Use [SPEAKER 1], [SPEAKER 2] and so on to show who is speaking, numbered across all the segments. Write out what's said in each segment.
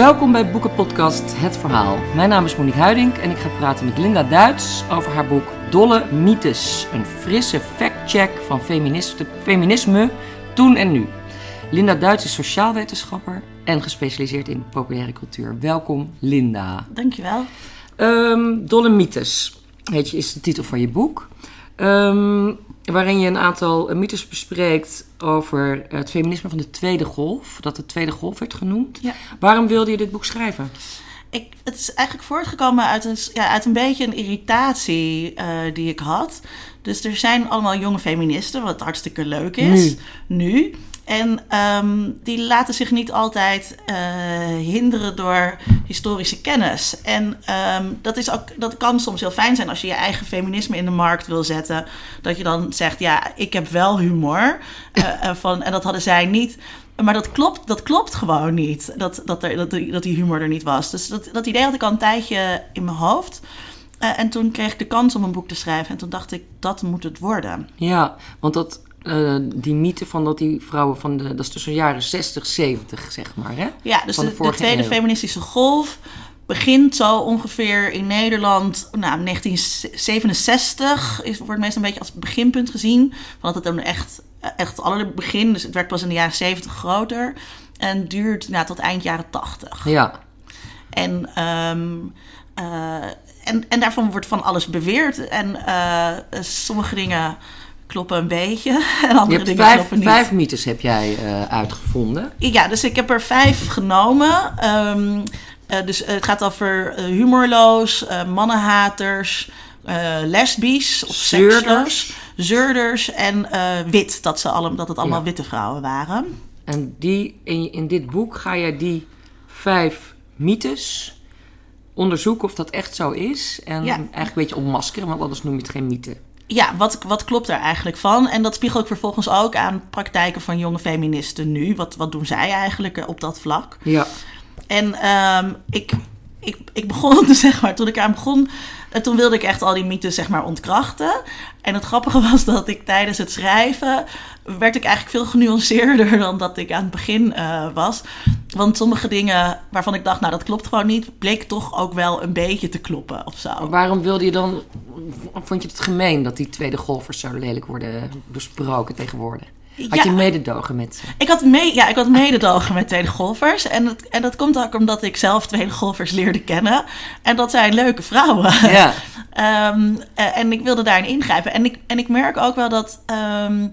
[SPEAKER 1] Welkom bij Boekenpodcast Het Verhaal. Mijn naam is Monique Huiding en ik ga praten met Linda Duits over haar boek Dolle Mythes. Een frisse factcheck van feminisme toen en nu. Linda Duits is sociaalwetenschapper en gespecialiseerd in populaire cultuur. Welkom Linda.
[SPEAKER 2] Dankjewel.
[SPEAKER 1] Um, Dolle Mythes heet je, is de titel van je boek. Um, waarin je een aantal mythes bespreekt over het feminisme van de tweede golf. Dat de tweede golf werd genoemd. Ja. Waarom wilde je dit boek schrijven?
[SPEAKER 2] Ik, het is eigenlijk voortgekomen uit een, ja, uit een beetje een irritatie uh, die ik had. Dus er zijn allemaal jonge feministen, wat hartstikke leuk is. Nu. nu. En um, die laten zich niet altijd uh, hinderen door historische kennis. En um, dat, is ook, dat kan soms heel fijn zijn als je je eigen feminisme in de markt wil zetten. Dat je dan zegt, ja, ik heb wel humor. Uh, van, en dat hadden zij niet. Maar dat klopt, dat klopt gewoon niet, dat, dat, er, dat, dat die humor er niet was. Dus dat, dat idee had ik al een tijdje in mijn hoofd. Uh, en toen kreeg ik de kans om een boek te schrijven. En toen dacht ik, dat moet het worden.
[SPEAKER 1] Ja, want dat, uh, die mythe van dat die vrouwen van de... Dat is tussen de jaren 60, 70, zeg maar, hè?
[SPEAKER 2] Ja, dus de, de, tweede feministische golf begint zo ongeveer in Nederland... Nou, 1967 is, wordt meestal een beetje als beginpunt gezien. Want het dan echt, echt het allerbegin... Dus het werd pas in de jaren 70 groter. En duurt nou, tot eind jaren 80.
[SPEAKER 1] Ja.
[SPEAKER 2] En... Um, uh, en, en daarvan wordt van alles beweerd. En uh, sommige dingen kloppen een beetje. En andere
[SPEAKER 1] je
[SPEAKER 2] dingen
[SPEAKER 1] vijf,
[SPEAKER 2] kloppen niet.
[SPEAKER 1] Vijf mythes heb jij uh, uitgevonden.
[SPEAKER 2] Ja, dus ik heb er vijf genomen. Um, uh, dus het gaat over humorloos, mannenhaters, lesbisch of zeurders, zeurders en wit. Dat, ze allemaal, dat het allemaal ja. witte vrouwen waren.
[SPEAKER 1] En die, in, in dit boek ga je die vijf mythes onderzoeken of dat echt zo is. En ja. eigenlijk een beetje ontmaskeren, want anders noem je het geen mythe.
[SPEAKER 2] Ja, wat, wat klopt er eigenlijk van? En dat spiegel ik vervolgens ook aan praktijken van jonge feministen nu. Wat, wat doen zij eigenlijk op dat vlak?
[SPEAKER 1] Ja.
[SPEAKER 2] En um, ik, ik, ik begon te zeg maar, toen ik aan begon, toen wilde ik echt al die mythes zeg maar ontkrachten. En het grappige was dat ik tijdens het schrijven werd ik eigenlijk veel genuanceerder dan dat ik aan het begin uh, was. Want sommige dingen waarvan ik dacht, nou dat klopt gewoon niet, bleek toch ook wel een beetje te kloppen of zo.
[SPEAKER 1] Waarom wilde je dan, vond je het gemeen dat die tweede golfers zo lelijk worden besproken tegenwoordig? Had ja, je mededogen met ze?
[SPEAKER 2] Ik had, mee, ja, ik had mededogen met tweede golfers. En dat, en dat komt ook omdat ik zelf tweede golfers leerde kennen. En dat zijn leuke vrouwen.
[SPEAKER 1] Ja.
[SPEAKER 2] um, en ik wilde daarin ingrijpen. En ik, en ik merk ook wel dat um,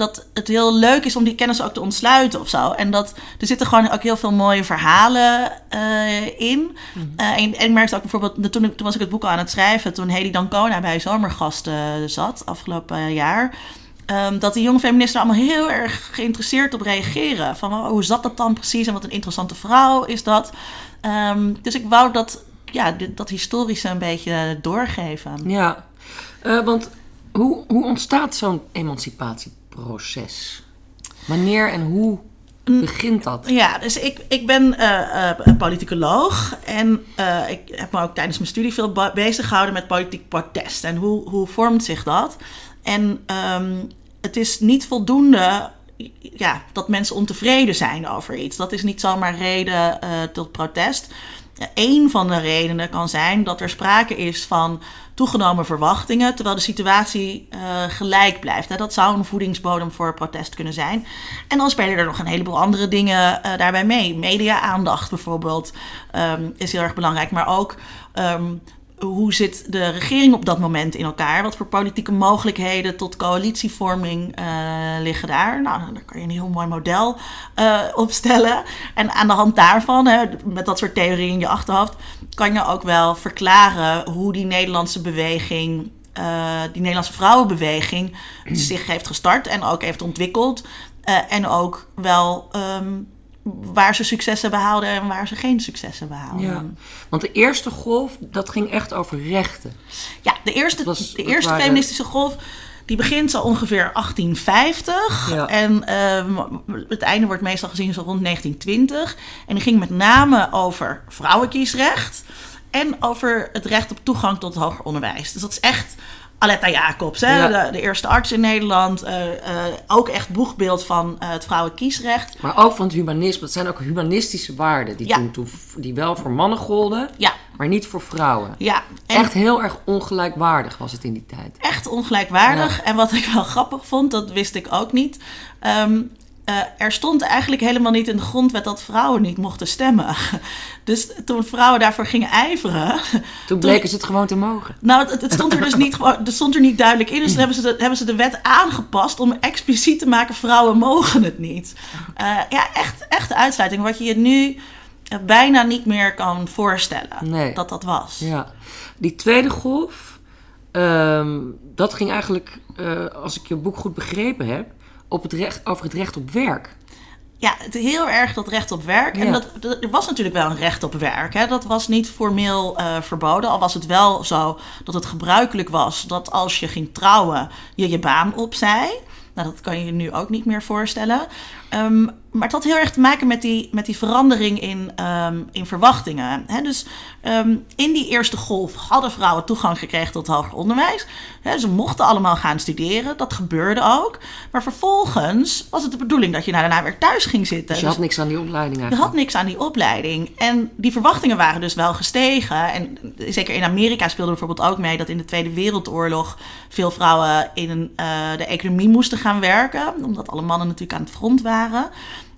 [SPEAKER 2] dat het heel leuk is om die kennis ook te ontsluiten of zo. En dat er zitten gewoon ook heel veel mooie verhalen uh, in. Mm -hmm. uh, en, en ik merkte ook bijvoorbeeld, toen, ik, toen was ik het boek al aan het schrijven, toen Hedy Dancona bij Zomergasten zat afgelopen jaar. Um, dat die jonge feministen allemaal heel erg geïnteresseerd op reageren. Van oh, hoe zat dat dan precies en wat een interessante vrouw is dat. Um, dus ik wou dat, ja, dat historische een beetje doorgeven.
[SPEAKER 1] Ja, want hoe, hoe ontstaat zo'n emancipatie? proces? Wanneer en hoe begint dat?
[SPEAKER 2] Ja, dus ik, ik ben uh, uh, politicoloog en uh, ik heb me ook tijdens mijn studie veel bezig gehouden met politiek protest en hoe, hoe vormt zich dat? En um, het is niet voldoende ja, dat mensen ontevreden zijn over iets. Dat is niet zomaar reden tot protest. Een van de redenen kan zijn dat er sprake is van toegenomen verwachtingen, terwijl de situatie uh, gelijk blijft. Dat zou een voedingsbodem voor protest kunnen zijn. En dan spelen er nog een heleboel andere dingen uh, daarbij mee. Media-aandacht bijvoorbeeld um, is heel erg belangrijk, maar ook um, hoe zit de regering op dat moment in elkaar? Wat voor politieke mogelijkheden tot coalitievorming uh, liggen daar? Nou, daar kan je een heel mooi model uh, opstellen. En aan de hand daarvan, hè, met dat soort theorieën in je achterhoofd, kan je ook wel verklaren hoe die Nederlandse beweging. Uh, die Nederlandse vrouwenbeweging zich heeft gestart en ook heeft ontwikkeld. en ook wel um, waar ze successen behaalden en waar ze geen successen behaalden.
[SPEAKER 1] Ja, want de eerste golf, dat ging echt over rechten.
[SPEAKER 2] Ja, de eerste, was, de eerste feministische golf, die begint zo ongeveer 1850. Ja. En uh, het einde wordt meestal gezien zo rond 1920. En die ging met name over vrouwenkiesrecht en over het recht op toegang tot hoger onderwijs. Dus dat is echt Aletta Jacobs, hè?
[SPEAKER 1] Ja.
[SPEAKER 2] De, de eerste arts in Nederland. eh, eh, ook echt boegbeeld van eh, het vrouwenkiesrecht.
[SPEAKER 1] Maar ook van het humanisme. Het zijn ook humanistische waarden die,
[SPEAKER 2] Ja.
[SPEAKER 1] toen, toen, die wel voor mannen golden,
[SPEAKER 2] Ja,
[SPEAKER 1] maar niet voor vrouwen.
[SPEAKER 2] ja. En
[SPEAKER 1] Echt heel erg ongelijkwaardig was het in die tijd.
[SPEAKER 2] echt ongelijkwaardig. En wat ik wel grappig vond, dat wist ik ook niet. Ehm, eh, er stond eigenlijk helemaal niet in de grondwet dat vrouwen niet mochten stemmen. Dus toen vrouwen daarvoor gingen ijveren.
[SPEAKER 1] Toen bleken ze het gewoon te mogen.
[SPEAKER 2] Nou, het, het stond er dus niet, het stond er niet duidelijk in. Dus toen hebben ze, de, hebben ze de wet aangepast om expliciet te maken: vrouwen mogen het niet. Eh, ja, echt, echt uitsluiting. Wat je je nu eh, bijna niet meer kan voorstellen
[SPEAKER 1] Nee.
[SPEAKER 2] dat dat was.
[SPEAKER 1] Ja. Die tweede golf, ehm, dat ging eigenlijk, als ik je boek goed begrepen heb, op het recht, over het recht op werk.
[SPEAKER 2] Ja, het heel erg dat recht op werk. En dat- er was natuurlijk wel een recht op werk. Hè. Dat was niet formeel eh, verboden. Al was het wel zo dat het gebruikelijk was dat als je ging trouwen, je je baan opzij. Nou, dat kan je je nu ook niet meer voorstellen. Ehm, maar het had heel erg te maken met die, met die verandering in, ehm, in verwachtingen. Dus ehm, in die eerste golf hadden vrouwen toegang gekregen tot hoger onderwijs. Ze mochten allemaal gaan studeren. Dat gebeurde ook. Maar vervolgens was het de bedoeling dat je na daarna weer thuis ging zitten.
[SPEAKER 1] Dus je
[SPEAKER 2] Dus
[SPEAKER 1] had niks aan die opleiding
[SPEAKER 2] je
[SPEAKER 1] eigenlijk.
[SPEAKER 2] had niks aan die opleiding. En die verwachtingen waren dus wel gestegen. En zeker in Amerika speelde bijvoorbeeld ook mee dat in de Tweede Wereldoorlog veel vrouwen in eh, de economie moesten gaan werken. Omdat alle mannen natuurlijk aan het front waren.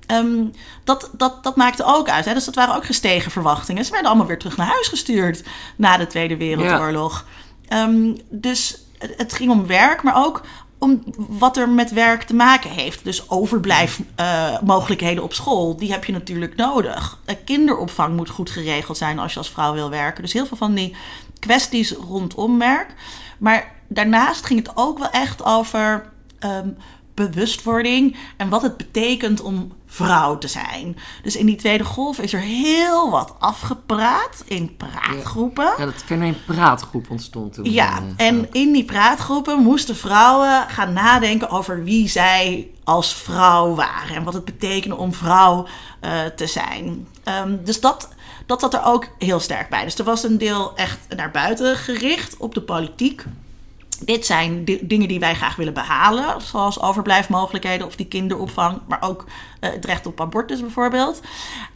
[SPEAKER 2] Ehm, dat, dat, dat maakte ook uit. Hè? Dus dat waren ook gestegen verwachtingen. Ze werden allemaal weer terug naar huis gestuurd na de Tweede Wereldoorlog. Ehm, dus het, ging om werk, maar ook om wat er met werk te maken heeft. Dus overblijfmogelijkheden op school, die heb je natuurlijk nodig. Eh, kinderopvang moet goed geregeld zijn als je als vrouw wil werken. Dus heel veel van die kwesties rondom werk. Maar daarnaast ging het ook wel echt over ehm, bewustwording en wat het betekent om vrouw te zijn. Dus in die tweede golf is er heel wat afgepraat in praatgroepen.
[SPEAKER 1] Ja, dat fenomeen praatgroep ontstond toen.
[SPEAKER 2] Ja,
[SPEAKER 1] eh,
[SPEAKER 2] en in die praatgroepen moesten vrouwen gaan nadenken over wie zij als vrouw waren en wat het betekende om vrouw eh, te zijn. Ehm, dus dat, dat zat er ook heel sterk bij. Dus er was een deel echt naar buiten gericht op de politiek. Dit zijn di- dingen die wij graag willen behalen, zoals overblijfmogelijkheden of die kinderopvang, maar ook eh, het recht op abortus bijvoorbeeld.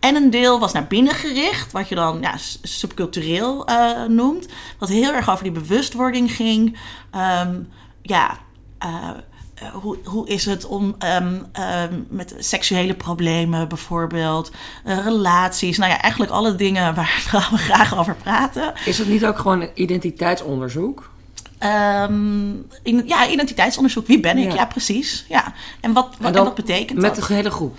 [SPEAKER 2] En een deel was naar binnen gericht, wat je dan ja, subcultureel eh, noemt, wat heel erg over die bewustwording ging. Ehm, ja, eh, hoe, hoe is het om ehm, ehm, met seksuele problemen bijvoorbeeld, relaties, nou ja, eigenlijk alle dingen waar vrouwen graag over praten.
[SPEAKER 1] Is het niet ook gewoon identiteitsonderzoek?
[SPEAKER 2] Ehm, in, ja, identiteitsonderzoek. Wie ben ik?
[SPEAKER 1] Ja.
[SPEAKER 2] Ja, precies. Ja. En wat, wat, en
[SPEAKER 1] dan
[SPEAKER 2] wat betekent
[SPEAKER 1] Met
[SPEAKER 2] dat?
[SPEAKER 1] de hele groep.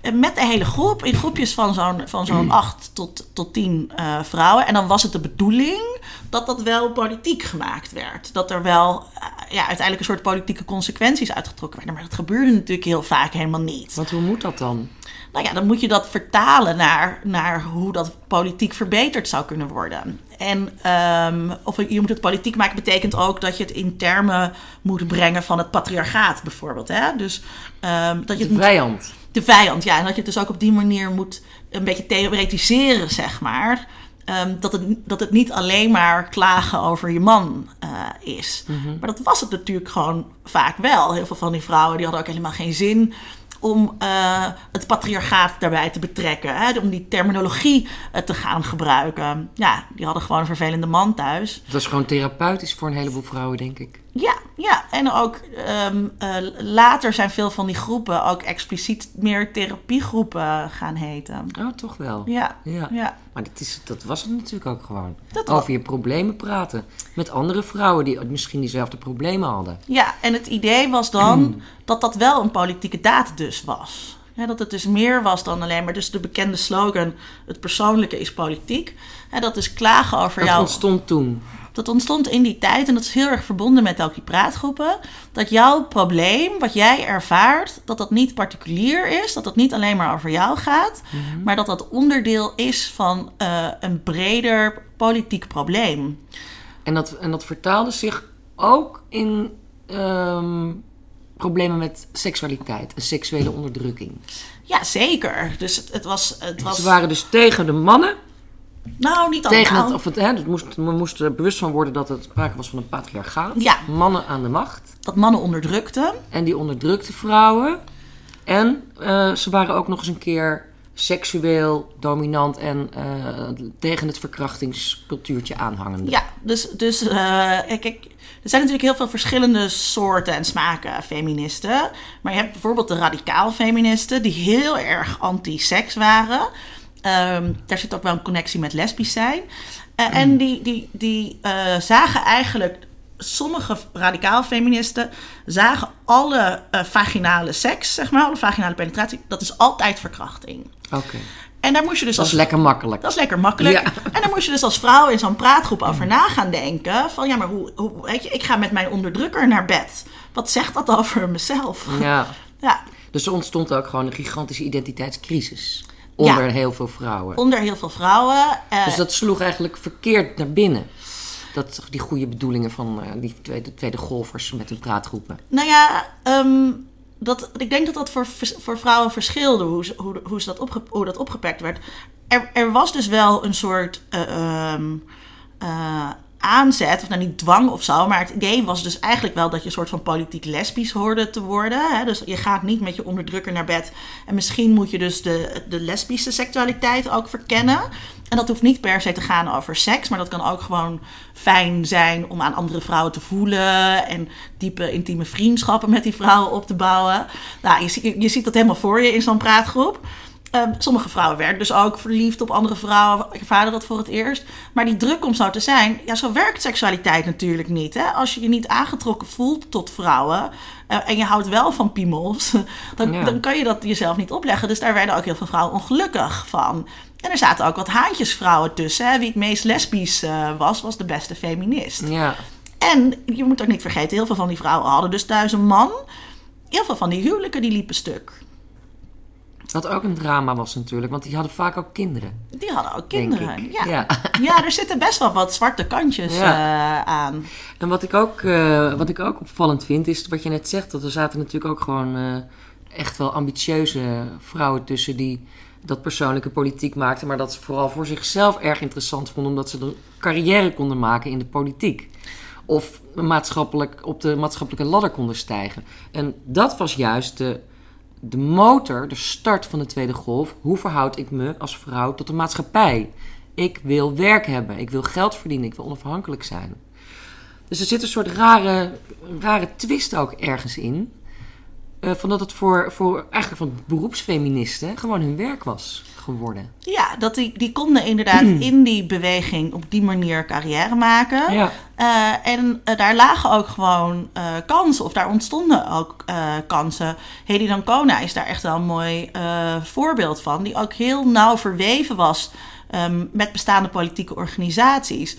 [SPEAKER 2] En Met de hele groep, in groepjes van zo'n, van zo'n acht tot, tot tien eh, vrouwen. En dan was het de bedoeling dat dat wel politiek gemaakt werd. Dat er wel eh, ja, uiteindelijk een soort politieke consequenties uitgetrokken werden. Maar dat gebeurde natuurlijk heel vaak helemaal niet.
[SPEAKER 1] Want hoe moet dat dan?
[SPEAKER 2] Nou ja, dan moet je dat vertalen naar, naar hoe dat politiek verbeterd zou kunnen worden. En ehm, of je moet het politiek maken betekent ook dat je het in termen moet brengen van het patriarchaat bijvoorbeeld. Hè? Dus ehm, dat je
[SPEAKER 1] De
[SPEAKER 2] moet,
[SPEAKER 1] vijand.
[SPEAKER 2] de vijand, ja. En dat je het dus ook op die manier moet een beetje theoretiseren, zeg maar. Ehm, dat, het, dat het niet alleen maar klagen over je man eh, is. Maar dat was het natuurlijk gewoon vaak wel. Heel veel van die vrouwen die hadden ook helemaal geen zin om eh, het patriarchaat daarbij te betrekken. Hè? Om die terminologie eh, te gaan gebruiken. Ja, die hadden gewoon een vervelende man thuis.
[SPEAKER 1] Dat is gewoon therapeutisch voor een heleboel vrouwen, denk ik.
[SPEAKER 2] Ja, ja. en ook ehm, eh, later zijn veel van die groepen ook expliciet meer therapiegroepen gaan heten.
[SPEAKER 1] Oh, toch wel.
[SPEAKER 2] Ja,
[SPEAKER 1] Ja.
[SPEAKER 2] ja.
[SPEAKER 1] Maar dat, is, dat was het natuurlijk ook gewoon.
[SPEAKER 2] Dat
[SPEAKER 1] Over je problemen praten. Met andere vrouwen die misschien diezelfde problemen hadden.
[SPEAKER 2] Ja, en het idee was dan dat dat wel een politieke daad dus was. Ja, dat het dus meer was dan alleen maar dus de bekende slogan... het persoonlijke is politiek. Ja, dat is klagen over
[SPEAKER 1] Dat
[SPEAKER 2] jou.
[SPEAKER 1] ontstond toen.
[SPEAKER 2] Dat ontstond in die tijd en dat is heel erg verbonden met ook die praatgroepen. Dat jouw probleem, wat jij ervaart, dat dat niet particulier is. Dat dat niet alleen maar over jou gaat. Maar dat dat onderdeel is van eh, een breder politiek probleem.
[SPEAKER 1] En dat, en dat vertaalde zich ook in ehm, problemen met seksualiteit en seksuele onderdrukking.
[SPEAKER 2] Ja, zeker. Dus het, het was... Het was
[SPEAKER 1] Ze waren dus tegen de mannen
[SPEAKER 2] Nou, niet
[SPEAKER 1] Tegen
[SPEAKER 2] allemaal.
[SPEAKER 1] het, of het, hè, het moest, we moesten bewust van worden dat het sprake was van een patriarchaat.
[SPEAKER 2] Ja.
[SPEAKER 1] Mannen aan de macht.
[SPEAKER 2] Dat mannen onderdrukten.
[SPEAKER 1] En die onderdrukte vrouwen. En eh, ze waren ook nog eens een keer seksueel dominant en eh, tegen het verkrachtingscultuurtje aanhangende.
[SPEAKER 2] Ja, dus, dus eh, kijk, er zijn natuurlijk heel veel verschillende soorten en smaken feministen. Maar je hebt bijvoorbeeld de radicaal feministen, die heel erg anti-seks waren. Ehm, daar zit ook wel een connectie met lesbisch zijn. Eh, En die, die, die eh, zagen eigenlijk, sommige radicaal feministen zagen alle eh, vaginale seks, zeg maar, alle vaginale penetratie, dat is altijd verkrachting.
[SPEAKER 1] Oké.
[SPEAKER 2] En daar moest je dus
[SPEAKER 1] Dat
[SPEAKER 2] als
[SPEAKER 1] is lekker makkelijk.
[SPEAKER 2] dat is lekker makkelijk.
[SPEAKER 1] Ja.
[SPEAKER 2] En dan moest je dus als vrouw in zo'n praatgroep over na gaan denken. Van ja, maar hoe, hoe, weet je, ik ga met mijn onderdrukker naar bed. Wat zegt dat over mezelf?
[SPEAKER 1] Ja.
[SPEAKER 2] Ja,
[SPEAKER 1] Dus er ontstond ook gewoon een gigantische identiteitscrisis. Onder
[SPEAKER 2] Ja.
[SPEAKER 1] heel veel vrouwen.
[SPEAKER 2] onder heel veel vrouwen. eh,
[SPEAKER 1] Dus dat sloeg eigenlijk verkeerd naar binnen. Dat, die goede bedoelingen van eh, die tweede, tweede golfers met hun praatgroepen.
[SPEAKER 2] Nou ja, ehm, dat, ik denk dat dat voor, voor vrouwen verschilde hoe, hoe, hoe, dat, opge, hoe dat opgepakt werd. Er, er was dus wel een soort eh, ehm, eh, aanzet, of nou niet dwang of zo, maar het idee was dus eigenlijk wel dat je een soort van politiek lesbisch hoorde te worden. Hè? Dus je gaat niet met je onderdrukker naar bed. En misschien moet je dus de, de lesbische seksualiteit ook verkennen. En dat hoeft niet per se te gaan over seks, maar dat kan ook gewoon fijn zijn om aan andere vrouwen te voelen en diepe intieme vriendschappen met die vrouwen op te bouwen. Nou, je, je ziet dat helemaal voor je in zo'n praatgroep. Ehm, sommige vrouwen werden dus ook verliefd op andere vrouwen, ervaren dat voor het eerst. Maar die druk om zo te zijn, ja, zo werkt seksualiteit natuurlijk niet. Hè? Als je je niet aangetrokken voelt tot vrouwen eh, en je houdt wel van piemels, dan,
[SPEAKER 1] Ja.
[SPEAKER 2] dan kan je dat jezelf niet opleggen. Dus daar werden ook heel veel vrouwen ongelukkig van. En er zaten ook wat haantjesvrouwen tussen. Hè? Wie het meest lesbisch eh, was, was de beste feminist.
[SPEAKER 1] Ja.
[SPEAKER 2] En je moet ook niet vergeten, heel veel van die vrouwen hadden dus thuis een man. Heel veel van die huwelijken die liepen stuk.
[SPEAKER 1] Wat ook een drama was natuurlijk, want die hadden vaak ook kinderen.
[SPEAKER 2] Die hadden ook kinderen. Ja.
[SPEAKER 1] Ja.
[SPEAKER 2] Ja. er zitten best wel wat zwarte kantjes
[SPEAKER 1] Ja.
[SPEAKER 2] eh, aan.
[SPEAKER 1] En wat ik, ook, eh, wat ik ook opvallend vind, is wat je net zegt. Dat er zaten natuurlijk ook gewoon eh, echt wel ambitieuze vrouwen tussen die dat persoonlijke politiek maakten. Maar dat ze vooral voor zichzelf erg interessant vonden, omdat ze een carrière konden maken in de politiek. Of maatschappelijk, op de maatschappelijke ladder konden stijgen. En dat was juist de, de motor, de start van de Tweede Golf. Hoe verhoud ik me als vrouw tot de maatschappij? Ik wil werk hebben, ik wil geld verdienen, ik wil onafhankelijk zijn. Dus er zit een soort rare, rare twist ook ergens in. Eh, van dat het voor, voor eigenlijk van beroepsfeministen gewoon hun werk was geworden.
[SPEAKER 2] Ja, dat die, die konden inderdaad in die beweging op die manier carrière maken.
[SPEAKER 1] Ja.
[SPEAKER 2] Eh, en eh, daar lagen ook gewoon kansen, of daar ontstonden ook kansen. Hedy Dancona is daar echt wel een mooi voorbeeld van, die ook heel nauw verweven was ehm, met bestaande politieke organisaties.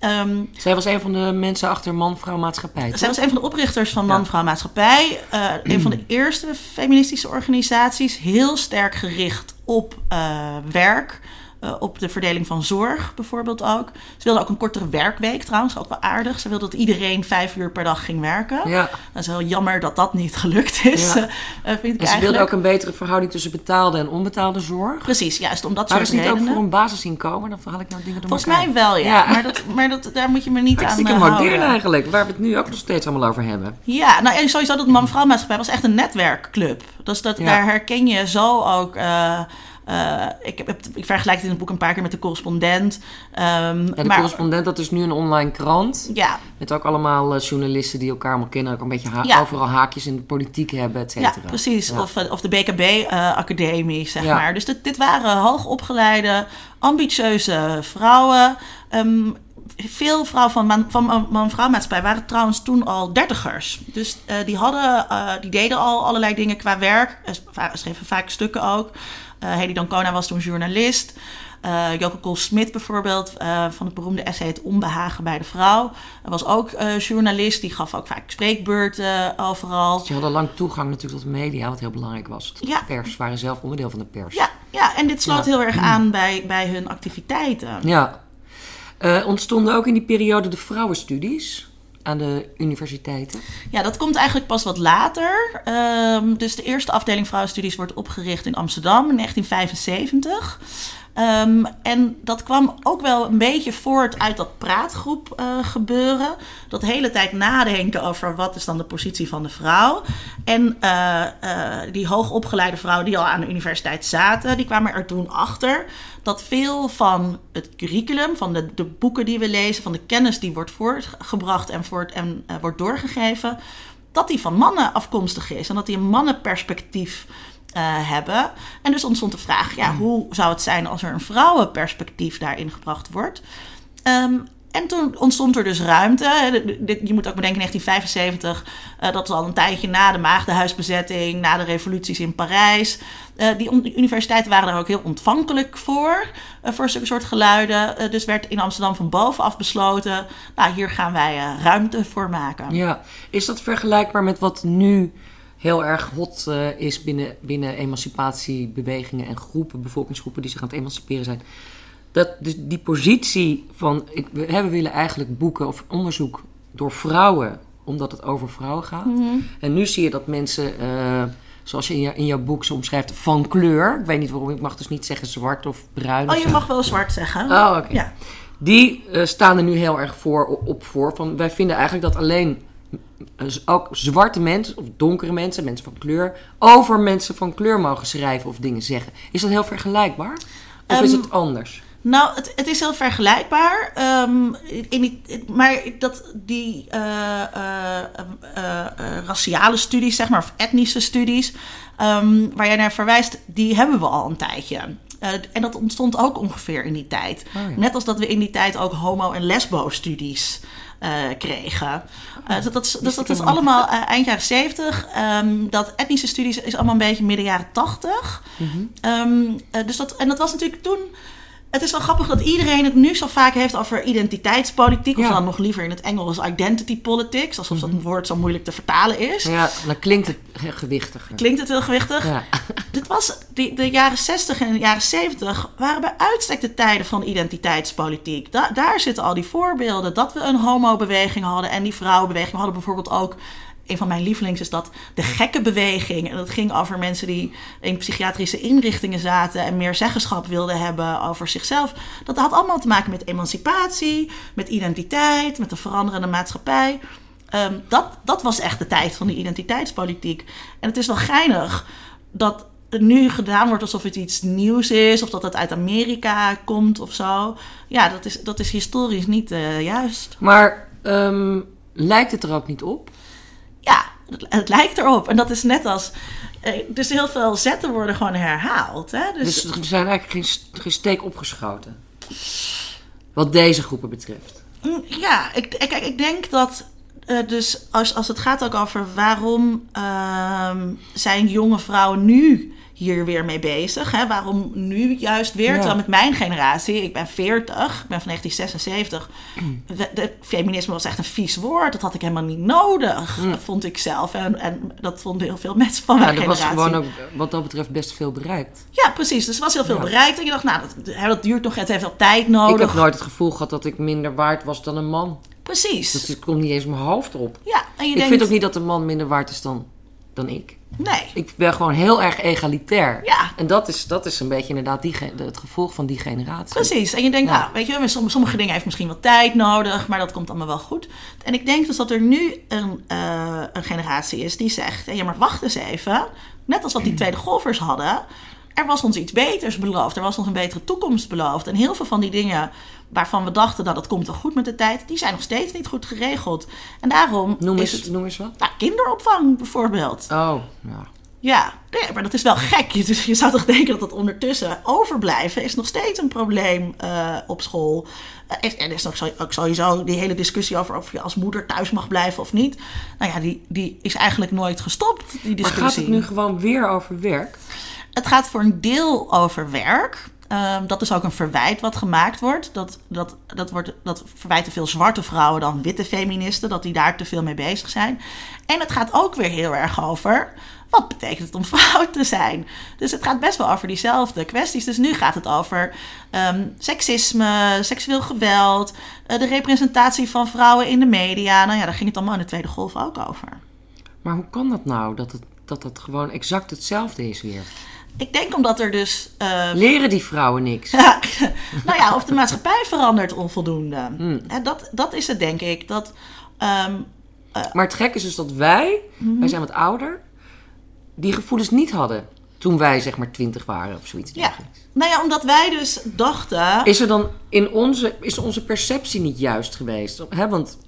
[SPEAKER 2] Ehm,
[SPEAKER 1] Zij was een van de mensen achter Man-Vrouw Maatschappij.
[SPEAKER 2] zij was een van de oprichters van Man-Vrouw Maatschappij. eh, een van de eerste feministische organisaties. Heel sterk gericht op eh, werk. Eh, op de verdeling van zorg bijvoorbeeld ook. Ze wilde ook een kortere werkweek trouwens, ook wel aardig. Ze wilde dat iedereen vijf uur per dag ging werken.
[SPEAKER 1] Ja.
[SPEAKER 2] Dat is heel jammer dat dat niet gelukt is,
[SPEAKER 1] Ja.
[SPEAKER 2] eh, vind ik
[SPEAKER 1] En ze
[SPEAKER 2] eigenlijk.
[SPEAKER 1] wilde ook een betere verhouding tussen betaalde en onbetaalde zorg.
[SPEAKER 2] Precies, juist om dat
[SPEAKER 1] Maar
[SPEAKER 2] soort
[SPEAKER 1] is niet ook voor een basisinkomen? Dan haal ik nou dingen door
[SPEAKER 2] Volgens
[SPEAKER 1] elkaar.
[SPEAKER 2] mij wel, ja.
[SPEAKER 1] Ja.
[SPEAKER 2] Maar, dat, maar dat, daar moet je me niet aan
[SPEAKER 1] Hartstikke
[SPEAKER 2] eh,
[SPEAKER 1] modern
[SPEAKER 2] houden.
[SPEAKER 1] eigenlijk, waar we het nu ook nog steeds allemaal over hebben.
[SPEAKER 2] Ja, nou en sowieso dat man-vrouw maatschappij was echt een netwerkclub. Dus dat, daar herken je zo ook. eh, eh, ik, heb, ik vergelijk het in het boek een paar keer met de correspondent.
[SPEAKER 1] Ja, de
[SPEAKER 2] maar,
[SPEAKER 1] correspondent, dat is nu een online krant.
[SPEAKER 2] Ja,
[SPEAKER 1] Met ook allemaal eh, journalisten die elkaar allemaal kennen. Ook een beetje ha-
[SPEAKER 2] Ja.
[SPEAKER 1] overal haakjes in de politiek hebben, et
[SPEAKER 2] ja,
[SPEAKER 1] cetera.
[SPEAKER 2] precies.
[SPEAKER 1] Ja.
[SPEAKER 2] Of, eh, of de BKB-academie, zeg maar. Dus dit, dit waren hoogopgeleide, ambitieuze vrouwen. Ehm, veel vrouwen van man, van man- man-vrouw maatschappij waren trouwens toen al dertigers. Dus eh, die, hadden, eh, die deden al allerlei dingen qua werk. Eh, va- schreven vaak stukken ook. Eh Hedy Dancona was toen journalist. Eh Joke Kool-Smit bijvoorbeeld, eh, van het beroemde essay Het Onbehagen bij de Vrouw. Was ook eh, journalist, die gaf ook vaak spreekbeurten overal.
[SPEAKER 1] Dus je hadden lang toegang natuurlijk tot de media, wat heel belangrijk was.
[SPEAKER 2] Ja.
[SPEAKER 1] Pers waren zelf onderdeel van de pers.
[SPEAKER 2] Ja, ja en dit sloot
[SPEAKER 1] Ja.
[SPEAKER 2] heel erg aan bij, bij hun activiteiten.
[SPEAKER 1] Ja. Eh, ontstonden ook in die periode de vrouwenstudies aan de universiteiten.
[SPEAKER 2] Ja, dat komt eigenlijk pas wat later. Ehm, dus de eerste afdeling vrouwenstudies wordt opgericht in Amsterdam in 1975. Ehm, en dat kwam ook wel een beetje voort uit dat praatgroep uh, gebeuren. Dat hele tijd nadenken over wat is dan de positie van de vrouw. En uh, uh, die hoogopgeleide vrouwen die al aan de universiteit zaten, die kwamen er toen achter dat veel van het curriculum, van de, de boeken die we lezen, van de kennis die wordt voortgebracht en, voort, en wordt doorgegeven, dat die van mannen afkomstig is. En dat die een mannenperspectief uh, hebben. En dus ontstond de vraag: ja, hoe zou het zijn als er een vrouwenperspectief daarin gebracht wordt? Um, en toen ontstond er dus ruimte. Je moet ook bedenken, 1975, uh, dat is al een tijdje na de maagdenhuisbezetting, na de revoluties in Parijs. Uh, die universiteiten waren daar ook heel ontvankelijk voor, voor zulke soort geluiden. dus werd in Amsterdam van bovenaf besloten, nou hier gaan wij ruimte voor maken.
[SPEAKER 1] Ja, is dat vergelijkbaar met wat nu heel erg hot uh, is binnen, binnen emancipatiebewegingen en groepen, bevolkingsgroepen die zich aan het emanciperen zijn. Dat dus die positie van, ik, we, willen eigenlijk boeken of onderzoek door vrouwen, omdat het over vrouwen gaat. Mm En nu zie je dat mensen, uh, zoals je in, je in jouw boek zo omschrijft, van kleur. Ik weet niet waarom, ik mag dus niet zeggen zwart of bruin.
[SPEAKER 2] Oh, je mag wel zwart zeggen.
[SPEAKER 1] Oh, oké. Ja. Die uh, staan er nu heel erg voor, op voor. Van, wij vinden eigenlijk dat alleen ook zwarte mensen of donkere mensen, mensen van kleur, over mensen van kleur mogen schrijven of dingen zeggen. Is dat heel vergelijkbaar? Of um, is het anders?
[SPEAKER 2] Nou, het, het, is heel vergelijkbaar. Um, in die, maar dat die uh, uh, uh, raciale studies, zeg maar, of etnische studies, um, waar jij naar verwijst, die hebben we al een tijdje. en dat ontstond ook ongeveer in die tijd. Oh, ja. Net als dat we in die tijd ook homo- en lesbo-studies kregen. Uh, dat, dat, dat, dat is allemaal uh, eind jaren 70. Um, ehm, dat etnische studies is allemaal een beetje midden jaren 80. Mm -hmm. um, dus dat, en dat was natuurlijk toen het is wel grappig dat iedereen het nu zo vaak heeft over identiteitspolitiek. Of dan nog liever in het Engels identity politics. Alsof dat mhm. woord zo moeilijk te vertalen is.
[SPEAKER 1] Ja, dan klinkt het gewichtig.
[SPEAKER 2] Klinkt het heel gewichtig. Ja. Dit was, die, de jaren 60 en de jaren 70 waren bij uitstek de tijden van identiteitspolitiek. Da daar zitten al die voorbeelden. Dat we een homobeweging hadden en die vrouwenbeweging. We hadden bijvoorbeeld ook een van mijn lievelings is dat de gekke beweging. En dat ging over mensen die in psychiatrische inrichtingen zaten en meer zeggenschap wilden hebben over zichzelf. Dat had allemaal te maken met emancipatie, met identiteit, met de veranderende maatschappij. Um, dat, dat was echt de tijd van de identiteitspolitiek. En het is wel geinig dat het nu gedaan wordt alsof het iets nieuws is, of dat het uit Amerika komt of zo. Ja, dat is, dat is historisch niet uh, juist.
[SPEAKER 1] Maar um, lijkt het er ook niet op?
[SPEAKER 2] Ja, het, het, lijkt erop. En dat is net als. Eh, dus heel veel zetten worden gewoon herhaald. Hè?
[SPEAKER 1] Dus, dus er zijn eigenlijk geen, geen steek opgeschoten. Wat deze groepen betreft.
[SPEAKER 2] Mm, ja, ik, ik, ik denk dat. Uh, dus als, als het gaat ook over waarom uh, zijn jonge vrouwen nu hier weer mee bezig. Hè? Waarom nu juist weer? Ja. Terwijl met mijn generatie, ik ben 40, ik ben van 1976. De, feminisme was echt een vies woord. Dat had ik helemaal niet nodig, mm. vond ik zelf. En, en dat vonden heel veel mensen van ja, mijn generatie.
[SPEAKER 1] Ja, er was gewoon ook wat dat betreft best veel bereikt.
[SPEAKER 2] Ja, precies. Dus er was heel veel ja. bereikt. En je dacht, nou, dat, dat duurt nog, het heeft wel tijd nodig.
[SPEAKER 1] Ik heb nooit het gevoel gehad dat ik minder waard was dan een man.
[SPEAKER 2] Precies.
[SPEAKER 1] Dus het komt niet eens mijn hoofd op.
[SPEAKER 2] Ja,
[SPEAKER 1] en je ik denkt... vind ook niet dat een man minder waard is dan, dan ik.
[SPEAKER 2] Nee.
[SPEAKER 1] Ik ben gewoon heel erg egalitair.
[SPEAKER 2] Ja.
[SPEAKER 1] En dat is, dat is een beetje inderdaad die, het gevolg van die generatie.
[SPEAKER 2] Precies. En je denkt, ja. nou, weet je, sommige dingen heeft misschien wat tijd nodig, maar dat komt allemaal wel goed. En ik denk dus dat er nu een, uh, een generatie is die zegt, ja, maar wacht eens even. Net als wat die tweede golfers hadden, er was ons iets beters beloofd. Er was ons een betere toekomst beloofd. En heel veel van die dingen waarvan we dachten dat het komt wel goed met de tijd, die zijn nog steeds niet goed geregeld. En daarom.
[SPEAKER 1] Noem eens,
[SPEAKER 2] is het,
[SPEAKER 1] noem eens wat.
[SPEAKER 2] Nou, kinderopvang bijvoorbeeld.
[SPEAKER 1] Oh, ja.
[SPEAKER 2] Ja, nee, maar dat is wel gek. Dus je zou toch denken dat dat ondertussen overblijven is nog steeds een probleem uh, op school. Uh, er is nog ook sowieso die hele discussie over of je als moeder thuis mag blijven of niet. Nou ja, die, die is eigenlijk nooit gestopt, die discussie.
[SPEAKER 1] Maar gaat het nu gewoon weer over werk?
[SPEAKER 2] Het gaat voor een deel over werk. Um, dat is ook een verwijt wat gemaakt wordt. Dat, dat, dat, wordt. dat verwijten veel zwarte vrouwen dan witte feministen, dat die daar te veel mee bezig zijn. En het gaat ook weer heel erg over wat betekent het om vrouw te zijn? Dus het gaat best wel over diezelfde kwesties. Dus nu gaat het over um, seksisme, seksueel geweld, uh, de representatie van vrouwen in de media. Nou ja, daar ging het allemaal in de Tweede Golf ook over.
[SPEAKER 1] Maar hoe kan dat nou, dat het, dat het gewoon exact hetzelfde is weer?
[SPEAKER 2] Ik denk omdat er dus... eh,
[SPEAKER 1] Leren die vrouwen niks?
[SPEAKER 2] nou ja, of de maatschappij verandert onvoldoende.
[SPEAKER 1] Hmm.
[SPEAKER 2] En dat, dat is het, denk ik. Dat, ehm,
[SPEAKER 1] Maar het gekke is dus dat wij,
[SPEAKER 2] Mhm.
[SPEAKER 1] wij zijn wat ouder, die gevoelens niet hadden toen wij zeg maar twintig waren of zoiets.
[SPEAKER 2] ja.
[SPEAKER 1] dergelijks.
[SPEAKER 2] Nou ja, omdat wij dus dachten...
[SPEAKER 1] Is er dan in onze, is onze perceptie niet juist geweest? Hè, want,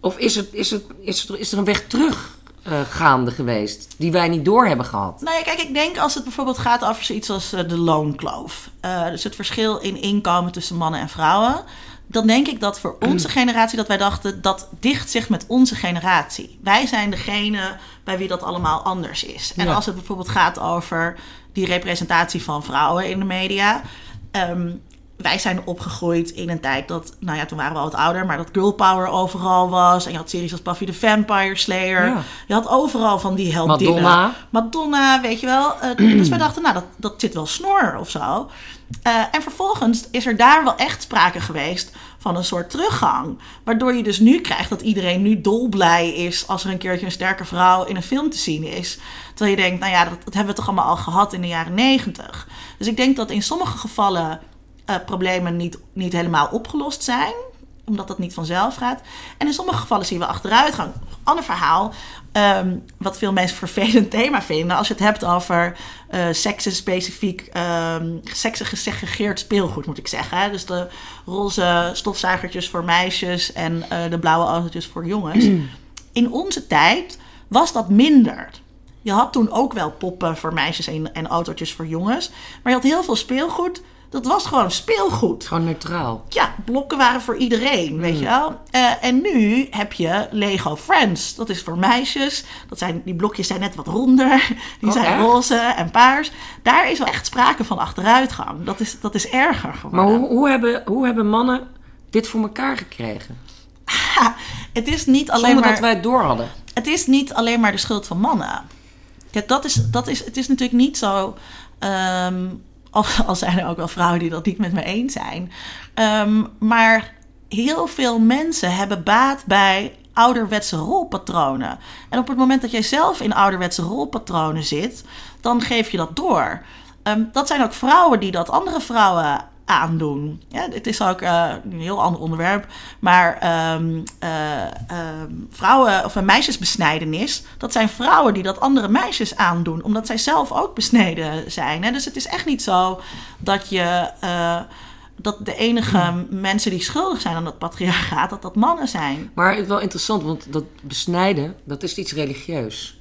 [SPEAKER 1] of is, het, is, het, is, er, is er een weg terug eh, gaande geweest die wij niet door hebben gehad?
[SPEAKER 2] Nou ja, kijk, ik denk als het bijvoorbeeld gaat over zoiets als eh, de loonkloof. Eh, dus het verschil in inkomen tussen mannen en vrouwen. Dan denk ik dat voor onze generatie, dat wij dachten, dat dicht zich met onze generatie. Wij zijn degene bij wie dat allemaal anders is. En
[SPEAKER 1] Ja.
[SPEAKER 2] als het bijvoorbeeld gaat over die representatie van vrouwen in de media. ehm, wij zijn opgegroeid in een tijd dat, nou ja, toen waren we al wat ouder, maar dat girl power overal was. En je had series als Buffy the Vampire Slayer.
[SPEAKER 1] Ja.
[SPEAKER 2] Je had overal van die heldinnen.
[SPEAKER 1] Madonna.
[SPEAKER 2] Madonna, weet je wel. Eh, dus wij dachten, nou, dat, dat zit wel snor of zo. Eh, en vervolgens is er daar wel echt sprake geweest van een soort teruggang. Waardoor je dus nu krijgt dat iedereen nu dolblij is als er een keertje een sterke vrouw in een film te zien is. Terwijl je denkt, nou ja, dat, dat hebben we toch allemaal al gehad in de jaren negentig. Dus ik denk dat in sommige gevallen eh, problemen niet, niet helemaal opgelost zijn omdat dat niet vanzelf gaat. En in sommige gevallen zien we achteruitgang. Ander verhaal, ehm, wat veel mensen vervelend thema vinden... als je het hebt over eh seksenspecifiek, ehm seksen gesegregeerd speelgoed, moet ik zeggen. Dus de roze stofzuigertjes voor meisjes en eh, de blauwe autootjes voor jongens. In onze tijd was dat minder. Je had toen ook wel poppen voor meisjes en autootjes voor jongens. Maar je had heel veel speelgoed. Dat was gewoon speelgoed.
[SPEAKER 1] Gewoon neutraal.
[SPEAKER 2] Ja, blokken waren voor iedereen, weet je wel. Eh, en nu heb je Lego Friends. Dat is voor meisjes. Dat zijn, die blokjes zijn net wat ronder. Die
[SPEAKER 1] Oh,
[SPEAKER 2] zijn
[SPEAKER 1] echt?
[SPEAKER 2] roze en paars. Daar is wel echt sprake van achteruitgang. Dat is, dat is erger geworden.
[SPEAKER 1] Maar hoe, hoe, hebben, hoe hebben mannen dit voor elkaar gekregen?
[SPEAKER 2] Ha, het is niet alleen
[SPEAKER 1] Zonder
[SPEAKER 2] maar...
[SPEAKER 1] dat wij het door hadden.
[SPEAKER 2] het is niet alleen maar de schuld van mannen. Kijk, dat is, dat is, het is natuurlijk niet zo. ehm, al, zijn er ook wel vrouwen die dat niet met me eens zijn. Ehm, maar heel veel mensen hebben baat bij ouderwetse rolpatronen. En op het moment dat jij zelf in ouderwetse rolpatronen zit, dan geef je dat door. Ehm, dat zijn ook vrouwen die dat andere vrouwen aandoen. Ja, het is ook eh, een heel ander onderwerp. Maar ehm, eh, ehm, vrouwen of een meisjesbesnijdenis, dat zijn vrouwen die dat andere meisjes aandoen, omdat zij zelf ook besneden zijn. Hè? Dus het is echt niet zo dat je. eh, dat de enige mensen die schuldig zijn aan dat patriarchaat, dat dat mannen zijn.
[SPEAKER 1] Maar het is wel interessant, want dat besnijden, dat is iets religieus.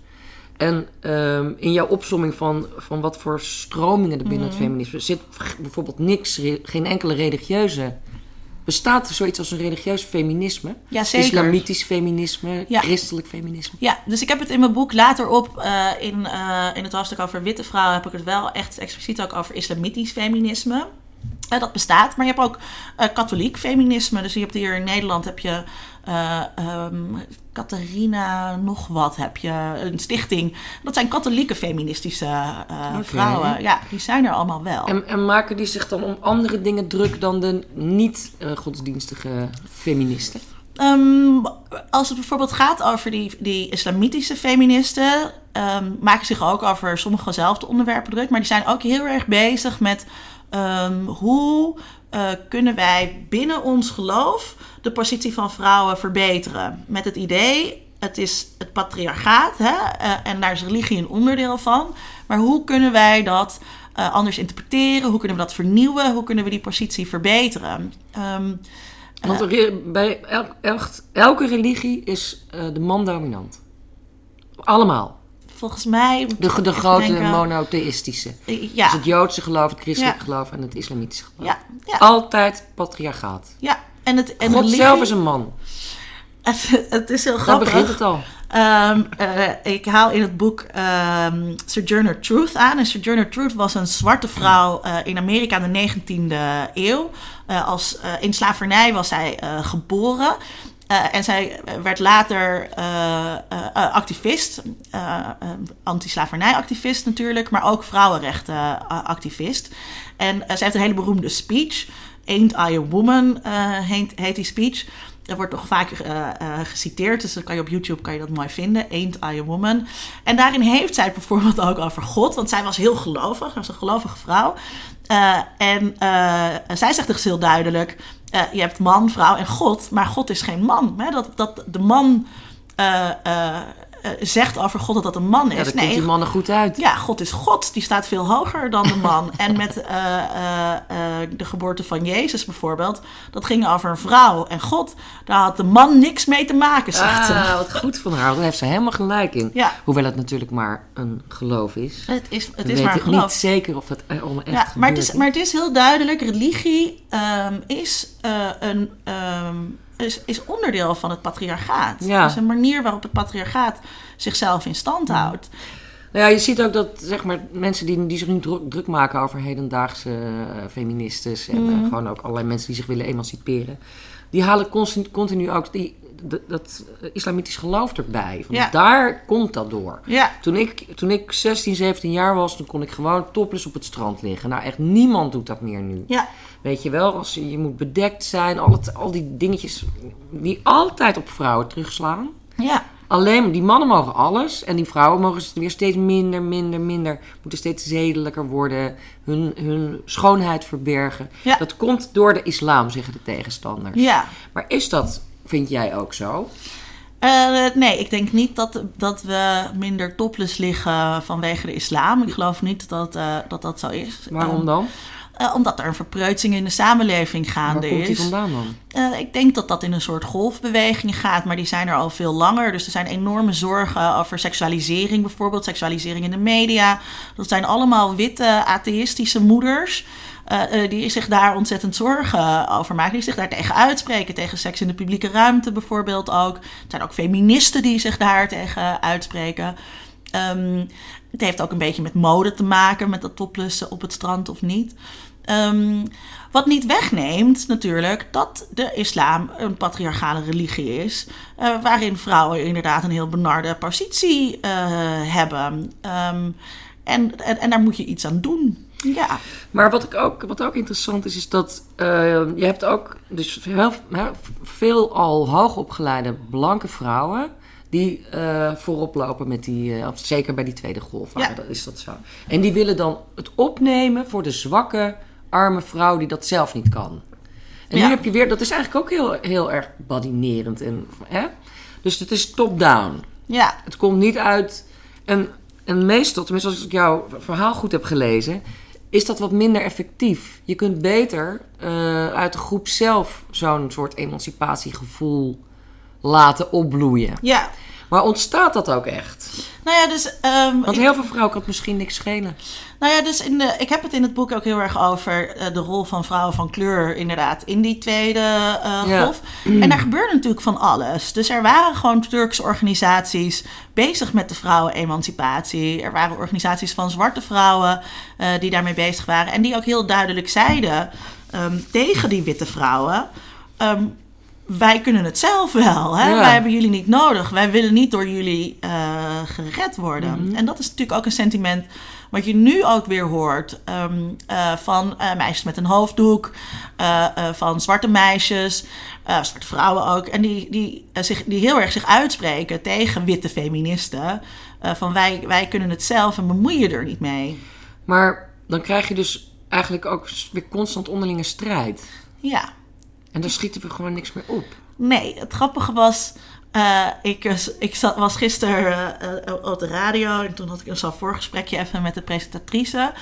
[SPEAKER 1] En ehm, in jouw opsomming van, van wat voor stromingen er binnen
[SPEAKER 2] Mhm.
[SPEAKER 1] het feminisme zit bijvoorbeeld niks, geen enkele religieuze. Bestaat er zoiets als een religieus feminisme?
[SPEAKER 2] Ja, zeker.
[SPEAKER 1] Islamitisch feminisme,
[SPEAKER 2] Ja.
[SPEAKER 1] christelijk feminisme?
[SPEAKER 2] Ja, dus ik heb het in mijn boek later op, eh, in, eh, in het hoofdstuk over witte vrouwen, heb ik het wel echt expliciet ook over islamitisch feminisme. Dat bestaat, maar je hebt ook eh, katholiek feminisme. Dus je hebt hier in Nederland heb je eh ehm, Catharina nog wat heb je, een stichting. Dat zijn katholieke feministische eh, vrouwen. Ja, die zijn er allemaal wel.
[SPEAKER 1] En, en maken die zich dan om andere dingen druk dan de niet-godsdienstige feministen?
[SPEAKER 2] Ehm, als het bijvoorbeeld gaat over die, die islamitische feministen, ehm, maken zich ook over sommige dezelfde onderwerpen druk, maar die zijn ook heel erg bezig met ehm, hoe eh, kunnen wij binnen ons geloof de positie van vrouwen verbeteren. Met het idee, het is het patriarchaat hè, eh, en daar is religie een onderdeel van, maar hoe kunnen wij dat eh, anders interpreteren? Hoe kunnen we dat vernieuwen? Hoe kunnen we die positie verbeteren? Ehm,
[SPEAKER 1] Want er bij elk, elk- elke religie is de man dominant. Allemaal.
[SPEAKER 2] Volgens mij.
[SPEAKER 1] De, de grote
[SPEAKER 2] eh,
[SPEAKER 1] monotheïstische.
[SPEAKER 2] Ja,
[SPEAKER 1] Dus het Joodse geloof, het christelijke
[SPEAKER 2] Ja.
[SPEAKER 1] geloof en het islamitische geloof.
[SPEAKER 2] ja, ja,
[SPEAKER 1] Altijd patriarchaat.
[SPEAKER 2] ja. En het en
[SPEAKER 1] God
[SPEAKER 2] religie-
[SPEAKER 1] zelf is een man.
[SPEAKER 2] Het, is heel
[SPEAKER 1] Daar
[SPEAKER 2] grappig.
[SPEAKER 1] begint het al.
[SPEAKER 2] Ehm, eh, ik haal in het boek ehm Sojourner Truth aan. En Sojourner Truth was een zwarte vrouw eh, in Amerika in de 19e eeuw. Eh, als, eh, in slavernij was zij eh, geboren. Eh, en zij werd later eh, eh, activist, anti-slavernij-activist natuurlijk, maar ook vrouwenrechten-activist. En zij heeft een hele beroemde speech. Ain't I a Woman heet, heet die speech. Dat wordt toch vaak geciteerd, dus dan kan je op YouTube kan je dat mooi vinden. Ain't I a Woman? En daarin heeft zij het bijvoorbeeld ook over God, want zij was heel gelovig, was een gelovige vrouw. En zij zegt dus heel duidelijk: eh, je hebt man, vrouw en God, maar God is geen man. Hè? Dat, dat de man eh, eh, eh, zegt over God dat dat een man is.
[SPEAKER 1] Ja, dan komt die mannen goed uit.
[SPEAKER 2] Ja, God is God. Die staat veel hoger dan de man. en met eh, eh, de geboorte van Jezus bijvoorbeeld, dat ging over een vrouw. En God, daar had de man niks mee te maken, zegt ze.
[SPEAKER 1] Ah, wat goed van haar. Daar heeft ze helemaal gelijk in.
[SPEAKER 2] Ja.
[SPEAKER 1] Hoewel het natuurlijk maar een geloof is.
[SPEAKER 2] Het is, het is maar een geloof.
[SPEAKER 1] niet zeker of het allemaal echt
[SPEAKER 2] Ja, maar, het is, maar het is heel duidelijk, religie ehm, is, een, ehm, is, is onderdeel van het patriarchaat.
[SPEAKER 1] Ja.
[SPEAKER 2] Het is een manier waarop het patriarchaat zichzelf in stand houdt.
[SPEAKER 1] Nou ja, je ziet ook dat zeg maar, mensen die, die zich nu druk, druk maken over hedendaagse eh, feministes en
[SPEAKER 2] Mhm.
[SPEAKER 1] eh, gewoon ook allerlei mensen die zich willen emanciperen, die halen constant, continu ook die, dat, islamitisch geloof erbij.
[SPEAKER 2] Ja.
[SPEAKER 1] Daar komt dat door.
[SPEAKER 2] Ja,
[SPEAKER 1] Toen ik, toen ik 16, 17 jaar was, toen kon ik gewoon topless op het strand liggen. Nou, echt niemand doet dat meer nu.
[SPEAKER 2] ja,
[SPEAKER 1] Weet je wel, als je, je moet bedekt zijn, al, het, al die dingetjes die altijd op vrouwen terugslaan.
[SPEAKER 2] ja.
[SPEAKER 1] Alleen, die mannen mogen alles en die vrouwen mogen weer steeds minder, minder, minder. Moeten steeds zedelijker worden, hun, hun schoonheid verbergen.
[SPEAKER 2] Ja.
[SPEAKER 1] Dat komt door de islam, zeggen de tegenstanders.
[SPEAKER 2] ja.
[SPEAKER 1] Maar is dat, vind jij ook zo?
[SPEAKER 2] Eh, nee, ik denk niet dat, dat we minder topless liggen vanwege de islam. Ik geloof niet dat eh, dat, dat zo is.
[SPEAKER 1] Waarom
[SPEAKER 2] Eh,
[SPEAKER 1] dan?
[SPEAKER 2] eh, omdat er een verpreutsing in de samenleving
[SPEAKER 1] Waar
[SPEAKER 2] gaande
[SPEAKER 1] komt die
[SPEAKER 2] is.
[SPEAKER 1] vandaan dan?
[SPEAKER 2] Eh, ik denk dat dat in een soort golfbeweging gaat, maar die zijn er al veel langer. Dus er zijn enorme zorgen over seksualisering bijvoorbeeld, seksualisering in de media. Dat zijn allemaal witte atheïstische moeders. Eh, die zich daar ontzettend zorgen over maken. Die zich daar tegen uitspreken. Tegen seks in de publieke ruimte bijvoorbeeld ook. Er zijn ook feministen die zich daar tegen uitspreken. Ehm, het heeft ook een beetje met mode te maken, met dat topless op het strand of niet. Ehm, wat niet wegneemt natuurlijk dat de islam een patriarchale religie is, eh, waarin vrouwen inderdaad een heel benarde positie hebben. Ehm, en, en daar moet je iets aan doen. Ja,
[SPEAKER 1] Maar wat, ik ook, wat ook interessant is, is dat eh, je hebt ook dus heel, veel al hoogopgeleide blanke vrouwen die eh, voorop lopen met die, eh, zeker bij die tweede golf,
[SPEAKER 2] Ja.
[SPEAKER 1] dat is dat zo. En die willen dan het opnemen voor de zwakke, arme vrouw die dat zelf niet kan. En
[SPEAKER 2] Ja.
[SPEAKER 1] nu heb je weer, dat is eigenlijk ook heel, heel erg badinerend. En, hè? Dus het is top-down.
[SPEAKER 2] ja,
[SPEAKER 1] Het komt niet uit. En, en meestal, tenminste als ik jouw verhaal goed heb gelezen, is dat wat minder effectief. Je kunt beter eh, uit de groep zelf zo'n soort emancipatiegevoel laten opbloeien.
[SPEAKER 2] ja.
[SPEAKER 1] Maar ontstaat dat ook echt?
[SPEAKER 2] Nou ja, dus... ehm,
[SPEAKER 1] Want
[SPEAKER 2] ik-
[SPEAKER 1] heel veel vrouwen kan het misschien niks schelen.
[SPEAKER 2] Nou ja, dus in de, ik heb het in het boek ook heel erg over eh, de rol van vrouwen van kleur, inderdaad, in die tweede eh,
[SPEAKER 1] Ja.
[SPEAKER 2] golf. En daar gebeurde natuurlijk van alles. Dus er waren gewoon Turkse organisaties bezig met de vrouwenemancipatie. Er waren organisaties van zwarte vrouwen eh, die daarmee bezig waren. En die ook heel duidelijk zeiden ehm, tegen die witte vrouwen. ehm, wij kunnen het zelf wel. Hè?
[SPEAKER 1] Ja.
[SPEAKER 2] Wij hebben jullie niet nodig. Wij willen niet door jullie eh, gered worden.
[SPEAKER 1] Mhm.
[SPEAKER 2] En dat is natuurlijk ook een sentiment wat je nu ook weer hoort ehm, eh, van eh, meisjes met een hoofddoek, eh, van zwarte meisjes, zwarte vrouwen ook. En die, die, zich, die heel erg zich uitspreken tegen witte feministen. van wij, wij kunnen het zelf en bemoei je er niet mee.
[SPEAKER 1] Maar dan krijg je dus eigenlijk ook weer constant onderlinge strijd.
[SPEAKER 2] Ja.
[SPEAKER 1] En daar schieten we gewoon niks meer op.
[SPEAKER 2] Nee, het grappige was. Eh, ik eh, ik zat, was gisteren eh, op de radio en toen had ik een zo'n voorgesprekje even met de presentatrice.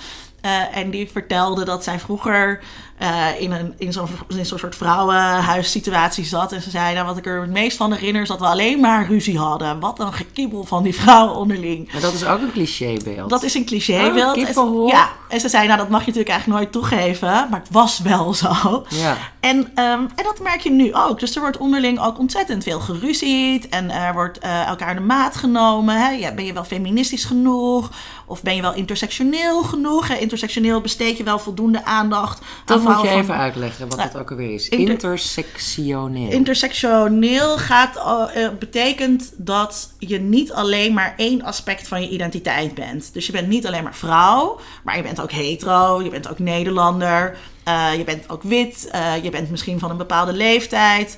[SPEAKER 2] En die vertelde dat zij vroeger eh, in, een, in zo'n in zo'n soort vrouwenhuissituatie zat. En ze zei, nou, wat ik er het meest van herinner is dat we alleen maar ruzie hadden. Wat een gekibbel van die vrouwen onderling.
[SPEAKER 1] Maar dat is ook een clichébeeld.
[SPEAKER 2] Dat is een clichébeeld.
[SPEAKER 1] Oh,
[SPEAKER 2] En ja, en ze zei, nou dat mag je natuurlijk eigenlijk nooit toegeven. Maar het was wel zo.
[SPEAKER 1] Ja.
[SPEAKER 2] En, ehm, en dat merk je nu ook. Dus er wordt onderling ook ontzettend veel geruzied. En er wordt eh, elkaar de maat genomen. Hè? Ja, ben je wel feministisch genoeg? Of ben je wel intersectioneel genoeg? Hè? intersectioneel besteed je wel voldoende aandacht
[SPEAKER 1] Dat
[SPEAKER 2] aan
[SPEAKER 1] moet je even uitleggen wat
[SPEAKER 2] Nou,
[SPEAKER 1] het ook alweer is.
[SPEAKER 2] inter-
[SPEAKER 1] Intersectioneel.
[SPEAKER 2] Intersectioneel gaat, eh, betekent dat je niet alleen maar één aspect van je identiteit bent. Dus je bent niet alleen maar vrouw, maar je bent ook hetero, je bent ook Nederlander, eh, je bent ook wit, eh, je bent misschien van een bepaalde leeftijd,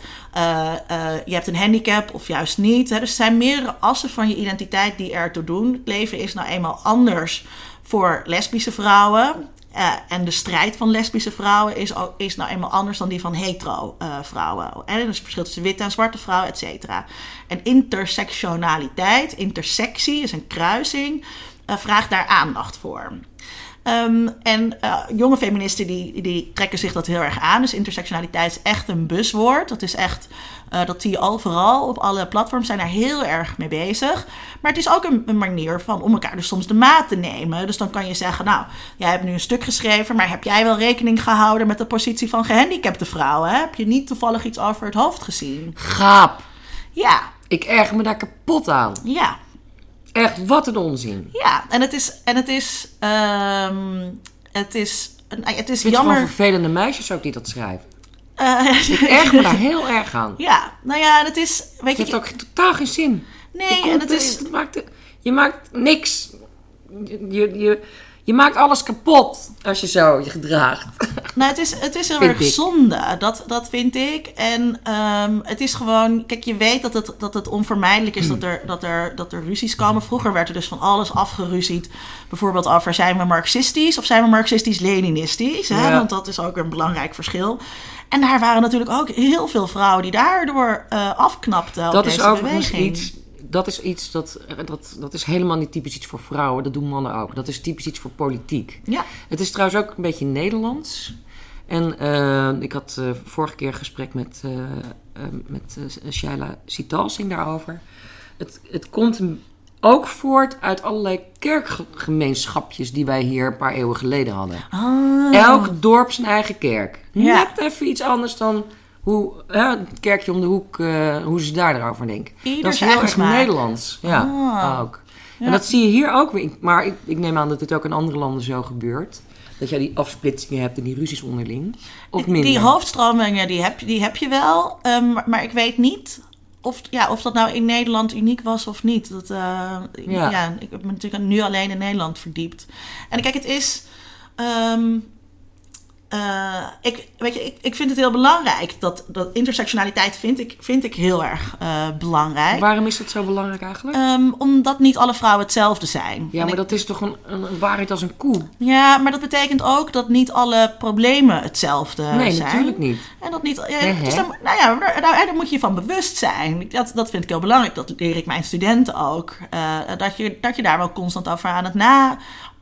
[SPEAKER 2] je hebt een handicap of juist niet. Hè. Dus er zijn meerdere assen van je identiteit die ertoe doen. Het leven is nou eenmaal anders voor lesbische vrouwen. Eh, en de strijd van lesbische vrouwen is, is nou eenmaal anders dan die van hetero eh, vrouwen. En er is een verschil tussen witte en zwarte vrouwen, et cetera. En intersectionaliteit, intersectie is een kruising, eh, vraagt daar aandacht voor. Ehm, en eh, jonge feministen die, die trekken zich dat heel erg aan. Dus intersectionaliteit is echt een buswoord. Dat is echt, eh, dat zie je overal op alle platforms zijn daar heel erg mee bezig. Maar het is ook een, een manier van om elkaar dus soms de maat te nemen. Dus dan kan je zeggen, nou, jij hebt nu een stuk geschreven, maar heb jij wel rekening gehouden met de positie van gehandicapte vrouwen? Hè? Heb je niet toevallig iets over het hoofd gezien?
[SPEAKER 1] Gaap.
[SPEAKER 2] Ja,
[SPEAKER 1] Ik erger me daar kapot aan.
[SPEAKER 2] ja.
[SPEAKER 1] Echt, wat een onzin.
[SPEAKER 2] Ja, en het is, en het is, ehm, het is, het is
[SPEAKER 1] het
[SPEAKER 2] jammer.
[SPEAKER 1] gewoon vervelende meisjes ook die dat schrijven.
[SPEAKER 2] Eh,
[SPEAKER 1] Ik erger me daar heel erg aan.
[SPEAKER 2] Ja, nou ja, en het is, weet
[SPEAKER 1] Het heeft
[SPEAKER 2] je,
[SPEAKER 1] ook totaal geen zin.
[SPEAKER 2] nee,
[SPEAKER 1] Je
[SPEAKER 2] en het is,
[SPEAKER 1] het maakt, je maakt niks. Je, je, je, maakt alles kapot als je zo je gedraagt.
[SPEAKER 2] nou, het is, het is heel erg zonde, dat, dat vind ik. En ehm, het is gewoon, kijk, je weet dat het, dat het onvermijdelijk is dat er, dat, er, dat er ruzies komen. Vroeger werd er dus van alles afgeruzied. Bijvoorbeeld over zijn we marxistisch of zijn we marxistisch-leninistisch.
[SPEAKER 1] Ja.
[SPEAKER 2] Want dat is ook een belangrijk verschil. En daar waren natuurlijk ook heel veel vrouwen die daardoor eh, afknapten
[SPEAKER 1] Dat is overigens iets. Dat is iets dat, dat. Dat is helemaal niet typisch iets voor vrouwen. Dat doen mannen ook. Dat is typisch iets voor politiek.
[SPEAKER 2] Ja,
[SPEAKER 1] Het is trouwens ook een beetje Nederlands. En eh, ik had eh, vorige keer een gesprek met, eh eh, met eh, Shaila Sitalsing daarover. Het, het komt ook voort uit allerlei kerkgemeenschapjes die wij hier een paar eeuwen geleden hadden.
[SPEAKER 2] Ah.
[SPEAKER 1] Elk dorp zijn eigen kerk.
[SPEAKER 2] Ja.
[SPEAKER 1] Net even iets anders dan hoe het kerkje om de hoek, eh, hoe ze daar over denken.
[SPEAKER 2] Ieder
[SPEAKER 1] dat is heel erg. Nederlands. Ja,
[SPEAKER 2] Ah.
[SPEAKER 1] ook.
[SPEAKER 2] Ja.
[SPEAKER 1] En dat zie je hier ook weer. Maar ik, ik neem aan dat dit ook in andere landen zo gebeurt. Dat jij die afsplitsingen hebt en die ruzies onderling. Of minder.
[SPEAKER 2] Die hoofdstromingen die heb, die heb je wel. ehm, maar, ik weet niet of, ja, of dat nou in Nederland uniek was of niet. Dat, eh, ja.
[SPEAKER 1] Ja.
[SPEAKER 2] ik heb me natuurlijk nu alleen in Nederland verdiept. En kijk, het is. ehm, eh, ik, weet je, ik, ik vind het heel belangrijk. Dat, dat intersectionaliteit vind ik, vind ik heel erg eh, belangrijk.
[SPEAKER 1] Waarom is dat zo belangrijk eigenlijk?
[SPEAKER 2] Ehm, omdat niet alle vrouwen hetzelfde zijn.
[SPEAKER 1] ja,
[SPEAKER 2] En
[SPEAKER 1] maar
[SPEAKER 2] ik-
[SPEAKER 1] dat is toch een, een, waarheid als een koe?
[SPEAKER 2] ja, maar dat betekent ook dat niet alle problemen hetzelfde
[SPEAKER 1] nee,
[SPEAKER 2] zijn.
[SPEAKER 1] natuurlijk niet.
[SPEAKER 2] En dat niet. Ja, dus dan, nou ja, daar, daar, daar moet je van bewust zijn. Dat, dat vind ik heel belangrijk. Dat leer ik mijn studenten ook. Eh, dat, je, dat je daar wel constant over aan het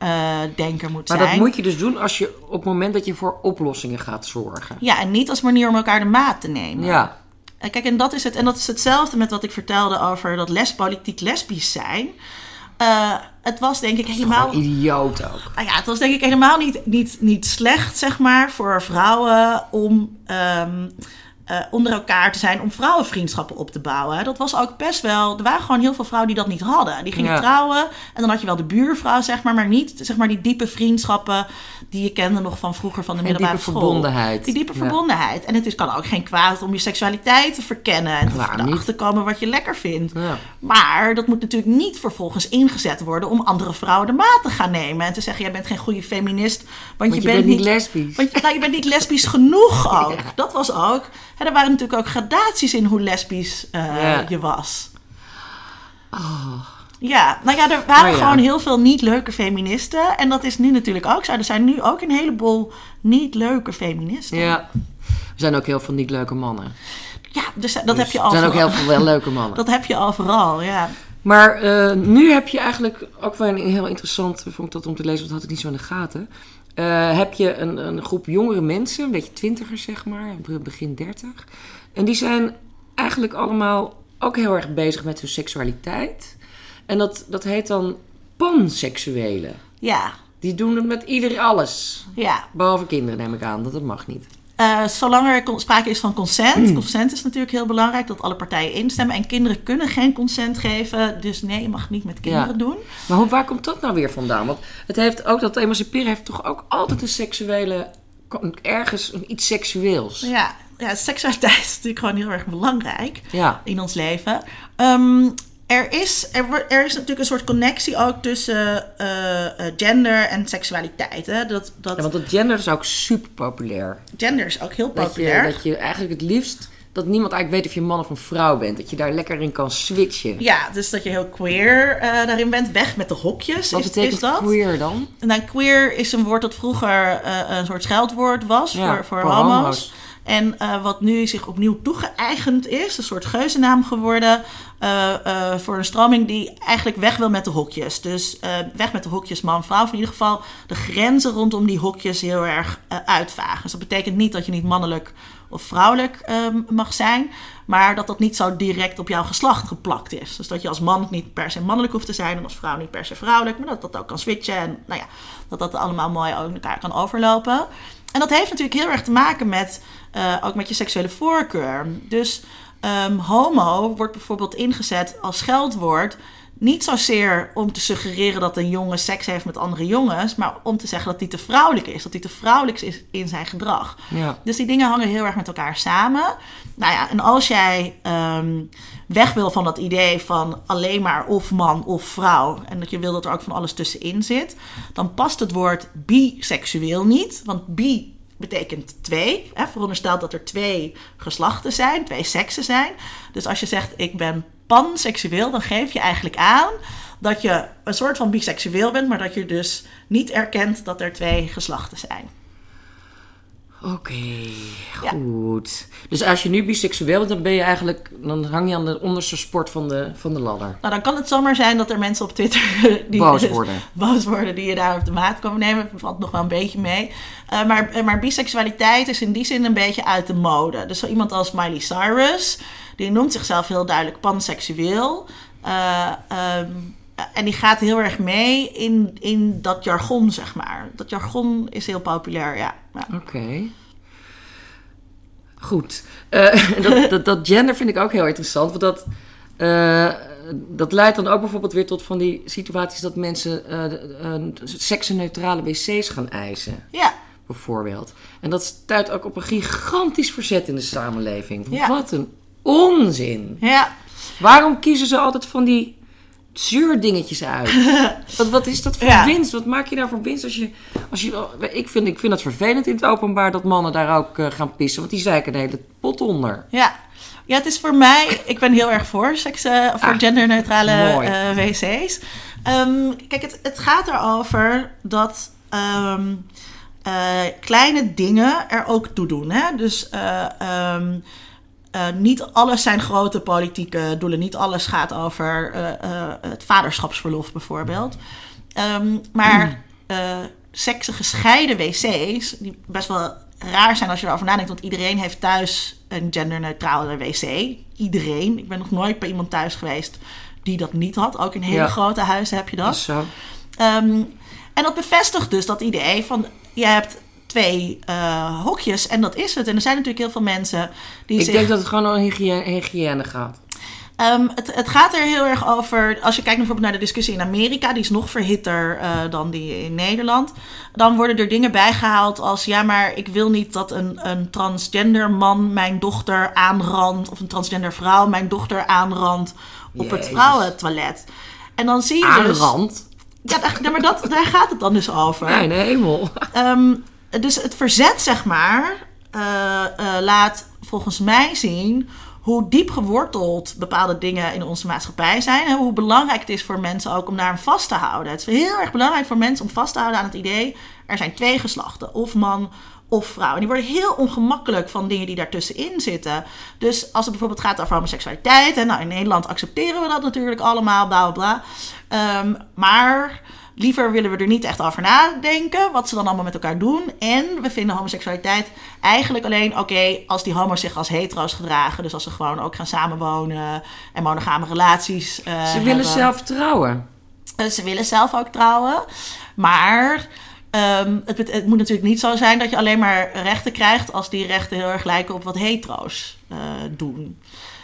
[SPEAKER 2] nadenken moet
[SPEAKER 1] Maar
[SPEAKER 2] zijn.
[SPEAKER 1] dat moet je dus doen als je op het moment dat je voor oplossingen gaat zorgen.
[SPEAKER 2] Ja, en niet als manier om elkaar de maat te nemen.
[SPEAKER 1] Ja,
[SPEAKER 2] En kijk, en dat is het. En dat is hetzelfde met wat ik vertelde over dat les, politiek lesbisch zijn. Eh, het was denk ik helemaal.
[SPEAKER 1] idioot ook.
[SPEAKER 2] Nou ja, het was denk ik helemaal niet, niet, niet slecht, zeg maar, voor vrouwen om ehm, eh, onder elkaar te zijn, om vrouwenvriendschappen op te bouwen. Dat was ook best wel. Er waren gewoon heel veel vrouwen die dat niet hadden. Die gingen
[SPEAKER 1] Ja.
[SPEAKER 2] trouwen en dan had je wel de buurvrouw, zeg maar, maar niet zeg maar die diepe vriendschappen die je kende nog van vroeger van de middelbare
[SPEAKER 1] diepe
[SPEAKER 2] school.
[SPEAKER 1] verbondenheid.
[SPEAKER 2] Die diepe
[SPEAKER 1] Ja.
[SPEAKER 2] verbondenheid. En het is, kan ook geen kwaad om je seksualiteit te verkennen en te erachter komen wat je lekker vindt.
[SPEAKER 1] Ja.
[SPEAKER 2] Maar dat moet natuurlijk niet vervolgens ingezet worden om andere vrouwen de maat te gaan nemen. En te zeggen, jij bent geen goede feminist, want,
[SPEAKER 1] Want je bent niet lesbisch.
[SPEAKER 2] Want je, nou, je bent niet lesbisch genoeg ook. Dat was ook. Hè, er waren natuurlijk ook gradaties in hoe lesbisch eh, je was. Ja, nou ja, er waren
[SPEAKER 1] Oh ja.
[SPEAKER 2] gewoon heel veel niet leuke feministen. En dat is nu natuurlijk ook zo. Er zijn nu ook een heleboel niet leuke feministen.
[SPEAKER 1] Ja. Er zijn ook heel veel niet leuke mannen.
[SPEAKER 2] Ja, dus dat
[SPEAKER 1] Dus
[SPEAKER 2] heb je
[SPEAKER 1] Er
[SPEAKER 2] al.
[SPEAKER 1] zijn ook heel veel wel leuke mannen.
[SPEAKER 2] Dat heb je overal, ja.
[SPEAKER 1] Maar eh, nu heb je eigenlijk ook wel een heel interessant, vond ik dat om te lezen, want dat had ik niet zo in de gaten. Eh, heb je een, een groep jongere mensen, een beetje twintigers zeg maar, begin dertig. En die zijn eigenlijk allemaal ook heel erg bezig met hun seksualiteit. En dat, dat heet dan panseksuelen.
[SPEAKER 2] Ja,
[SPEAKER 1] Die doen het met ieder alles.
[SPEAKER 2] ja.
[SPEAKER 1] Behalve kinderen neem ik aan, dat dat mag niet.
[SPEAKER 2] Eh, zolang er sprake is van consent. Consent is natuurlijk heel belangrijk, dat alle partijen instemmen. En kinderen kunnen geen consent geven. Dus nee, je mag niet met kinderen
[SPEAKER 1] Ja.
[SPEAKER 2] doen.
[SPEAKER 1] Maar hoe, waar komt dat nou weer vandaan? Want het heeft ook, dat emanciperen heeft toch ook altijd een seksuele, ergens iets seksueels.
[SPEAKER 2] Ja, ja, seksualiteit is natuurlijk gewoon heel erg belangrijk
[SPEAKER 1] Ja.
[SPEAKER 2] in ons leven. Ehm, er, is, er, er is natuurlijk een soort connectie ook tussen eh, eh, gender en seksualiteit. Hè? Dat, dat,
[SPEAKER 1] Ja, want dat gender is ook super populair.
[SPEAKER 2] Gender is ook heel
[SPEAKER 1] Dat
[SPEAKER 2] populair.
[SPEAKER 1] je, dat je eigenlijk het liefst, dat niemand eigenlijk weet of je man of een vrouw bent. Dat je daar lekker in kan switchen.
[SPEAKER 2] Ja, dus dat je heel queer eh, daarin bent. Weg met de hokjes.
[SPEAKER 1] Wat
[SPEAKER 2] is,
[SPEAKER 1] betekent
[SPEAKER 2] is dat?
[SPEAKER 1] queer dan?
[SPEAKER 2] En dan queer is een woord dat vroeger eh, een soort scheldwoord was
[SPEAKER 1] Ja,
[SPEAKER 2] voor, voor,
[SPEAKER 1] voor
[SPEAKER 2] homo's.
[SPEAKER 1] homo's.
[SPEAKER 2] En eh, wat nu zich opnieuw toegeëigend is, een soort geuzennaam geworden. eh, eh, voor een stroming die eigenlijk weg wil met de hokjes. Dus weg met de hokjes man-vrouw. In ieder geval de grenzen rondom die hokjes heel erg uitvagen. Dus dat betekent niet dat je niet mannelijk of vrouwelijk ehm, mag zijn. Maar dat dat niet zo direct op jouw geslacht geplakt is. Dus dat je als man niet per se mannelijk hoeft te zijn. En als vrouw niet per se vrouwelijk. Maar dat dat ook kan switchen. En nou ja, dat dat allemaal mooi ook elkaar kan overlopen. En dat heeft natuurlijk heel erg te maken met eh, ook met je seksuele voorkeur. Dus ehm, homo wordt bijvoorbeeld ingezet als scheldwoord. Niet zozeer om te suggereren dat een jongen seks heeft met andere jongens, maar om te zeggen dat hij te vrouwelijk is. Dat hij te vrouwelijk is in zijn gedrag.
[SPEAKER 1] Ja.
[SPEAKER 2] Dus die dingen hangen heel erg met elkaar samen. Nou ja, en als jij ehm, weg wil van dat idee van alleen maar of man of vrouw. en dat je wil dat er ook van alles tussenin zit. dan past het woord biseksueel niet. Want bi betekent twee. Hè, veronderstelt dat er twee geslachten zijn, twee seksen zijn. Dus als je zegt ik ben panseksueel, dan geef je eigenlijk aan dat je een soort van biseksueel bent, maar dat je dus niet erkent dat er twee geslachten zijn.
[SPEAKER 1] Oké, goed. Dus als je nu biseksueel bent, dan ben je eigenlijk, dan hang je aan de onderste sport van de, van de ladder.
[SPEAKER 2] Nou, dan kan het zomaar zijn dat er mensen op Twitter die
[SPEAKER 1] Boos worden.
[SPEAKER 2] boos worden die je daar op de maat komen nemen. Dat valt nog wel een beetje mee. Eh, maar, eh, maar biseksualiteit is in die zin een beetje uit de mode. Dus zo iemand als Miley Cyrus, die noemt zichzelf heel duidelijk panseksueel. Eh, ehm, en die gaat heel erg mee in, in dat jargon, zeg maar. Dat jargon is heel populair, ja. ja.
[SPEAKER 1] Oké. Goed. Eh, dat, dat, dat gender vind ik ook heel interessant. Want dat, eh, dat leidt dan ook bijvoorbeeld weer tot van die situaties dat mensen eh eh, seksenneutrale wc's gaan eisen.
[SPEAKER 2] Ja,
[SPEAKER 1] Bijvoorbeeld. En dat stuit ook op een gigantisch verzet in de samenleving.
[SPEAKER 2] Ja.
[SPEAKER 1] Wat een onzin.
[SPEAKER 2] ja.
[SPEAKER 1] Waarom kiezen ze altijd van die zuurdingetjes uit? wat, wat is dat voor
[SPEAKER 2] Ja.
[SPEAKER 1] winst? Wat maak je daar voor winst? Als je, als je, ik, vind, ik vind het vervelend in het openbaar dat mannen daar ook eh, gaan pissen. Want die zeiken de hele pot onder.
[SPEAKER 2] Ja. Ja, het is voor mij... Ik ben heel erg voor, seks, eh, voor
[SPEAKER 1] Ah,
[SPEAKER 2] genderneutrale eh, wc's. Ehm, kijk, het, het gaat erover dat ehm, eh, kleine dingen er ook toe doen. Hè? Dus eh, eh, niet alles zijn grote politieke doelen. Niet alles gaat over eh, eh, het vaderschapsverlof bijvoorbeeld. Ehm, maar seksen gescheiden wc's, die best wel raar zijn als je erover nadenkt. Want iedereen heeft thuis een genderneutrale wc. Iedereen. Ik ben nog nooit bij iemand thuis geweest die dat niet had. Ook in hele
[SPEAKER 1] Ja.
[SPEAKER 2] grote huizen heb je dat.
[SPEAKER 1] Zo.
[SPEAKER 2] Ehm, en dat bevestigt dus dat idee van je hebt twee eh, hokjes en dat is het. En er zijn natuurlijk heel veel mensen die
[SPEAKER 1] Ik
[SPEAKER 2] zich...
[SPEAKER 1] denk dat het gewoon om hygiëne, hygiëne gaat.
[SPEAKER 2] Ehm, het, het gaat er heel erg over. Als je kijkt bijvoorbeeld naar de discussie in Amerika, die is nog verhitter eh, dan die in Nederland. Dan worden er dingen bijgehaald als: ja, maar ik wil niet dat een, een transgender man mijn dochter aanrandt. Of een transgender vrouw mijn dochter aanrandt op het vrouwentoilet. En dan zie je dus.
[SPEAKER 1] Aanrand?
[SPEAKER 2] Ja, daar, maar dat, daar gaat het dan dus over.
[SPEAKER 1] Nee, de hemel.
[SPEAKER 2] Ehm, dus het verzet, zeg maar, eh, eh, laat volgens mij zien hoe diep geworteld bepaalde dingen in onze maatschappij zijn. En hoe belangrijk het is voor mensen ook om daar aan vast te houden. Het is heel erg belangrijk voor mensen om vast te houden aan het idee... er zijn twee geslachten, of man of vrouw. En die worden heel ongemakkelijk van dingen die daartussenin zitten. Dus als het bijvoorbeeld gaat over homoseksualiteit... en nou, in Nederland accepteren we dat natuurlijk allemaal, bla bla bla. Ehm, maar liever willen we er niet echt over nadenken wat ze dan allemaal met elkaar doen. En we vinden homoseksualiteit eigenlijk alleen oké als die homo's zich als hetero's gedragen. Dus als ze gewoon ook gaan samenwonen en monogame relaties. eh,
[SPEAKER 1] Ze willen
[SPEAKER 2] hebben.
[SPEAKER 1] zelf trouwen.
[SPEAKER 2] Eh, Ze willen zelf ook trouwen. Maar Ehm, het, moet natuurlijk niet zo zijn dat je alleen maar rechten krijgt als die rechten heel erg lijken op wat hetero's eh, doen.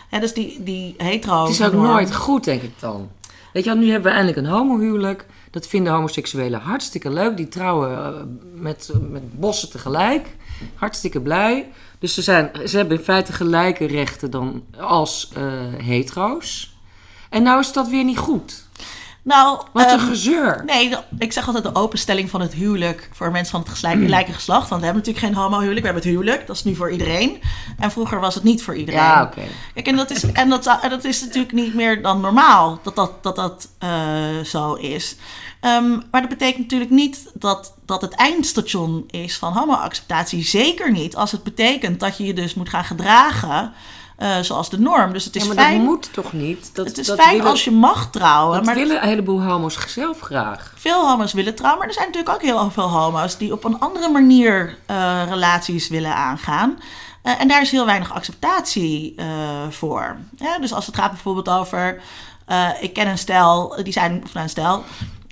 [SPEAKER 2] Hè, dus die, die hetero.
[SPEAKER 1] Het is ook nooit goed, denk ik dan. Weet je wel, nu hebben we eindelijk een homohuwelijk. Dat vinden homoseksuelen hartstikke leuk. Die trouwen eh, met, met bossen tegelijk. Hartstikke blij. Dus ze, zijn, ze hebben in feite gelijke rechten dan als eh, hetero's. En nou is dat weer niet goed.
[SPEAKER 2] Nou,
[SPEAKER 1] Wat een
[SPEAKER 2] ehm,
[SPEAKER 1] gezeur.
[SPEAKER 2] Nee, ik zeg altijd de openstelling van het huwelijk voor mensen van het gelijke geslacht. Want we hebben natuurlijk geen homohuwelijk, we hebben het huwelijk. Dat is nu voor iedereen. En vroeger was het niet voor iedereen.
[SPEAKER 1] Ja, oké.
[SPEAKER 2] Kijk, en dat, is, en, dat, en dat is natuurlijk niet meer dan normaal dat dat, dat, dat eh, zo is. Ehm, maar dat betekent natuurlijk niet dat dat het eindstation is van homoacceptatie. Zeker niet als het betekent dat je je dus moet gaan gedragen eh, zoals de norm. Dus het is
[SPEAKER 1] Ja, maar
[SPEAKER 2] fijn,
[SPEAKER 1] dat moet toch niet? Dat,
[SPEAKER 2] het is
[SPEAKER 1] dat
[SPEAKER 2] fijn
[SPEAKER 1] willen,
[SPEAKER 2] als je mag trouwen.
[SPEAKER 1] Dat
[SPEAKER 2] maar
[SPEAKER 1] willen een heleboel homo's zelf graag.
[SPEAKER 2] veel homo's willen trouwen, maar er zijn natuurlijk ook heel veel homo's die op een andere manier eh, relaties willen aangaan. Eh, en daar is heel weinig acceptatie voor. Ja, dus als het gaat bijvoorbeeld over. ik ken een stel, die zijn. Of nou, een stel.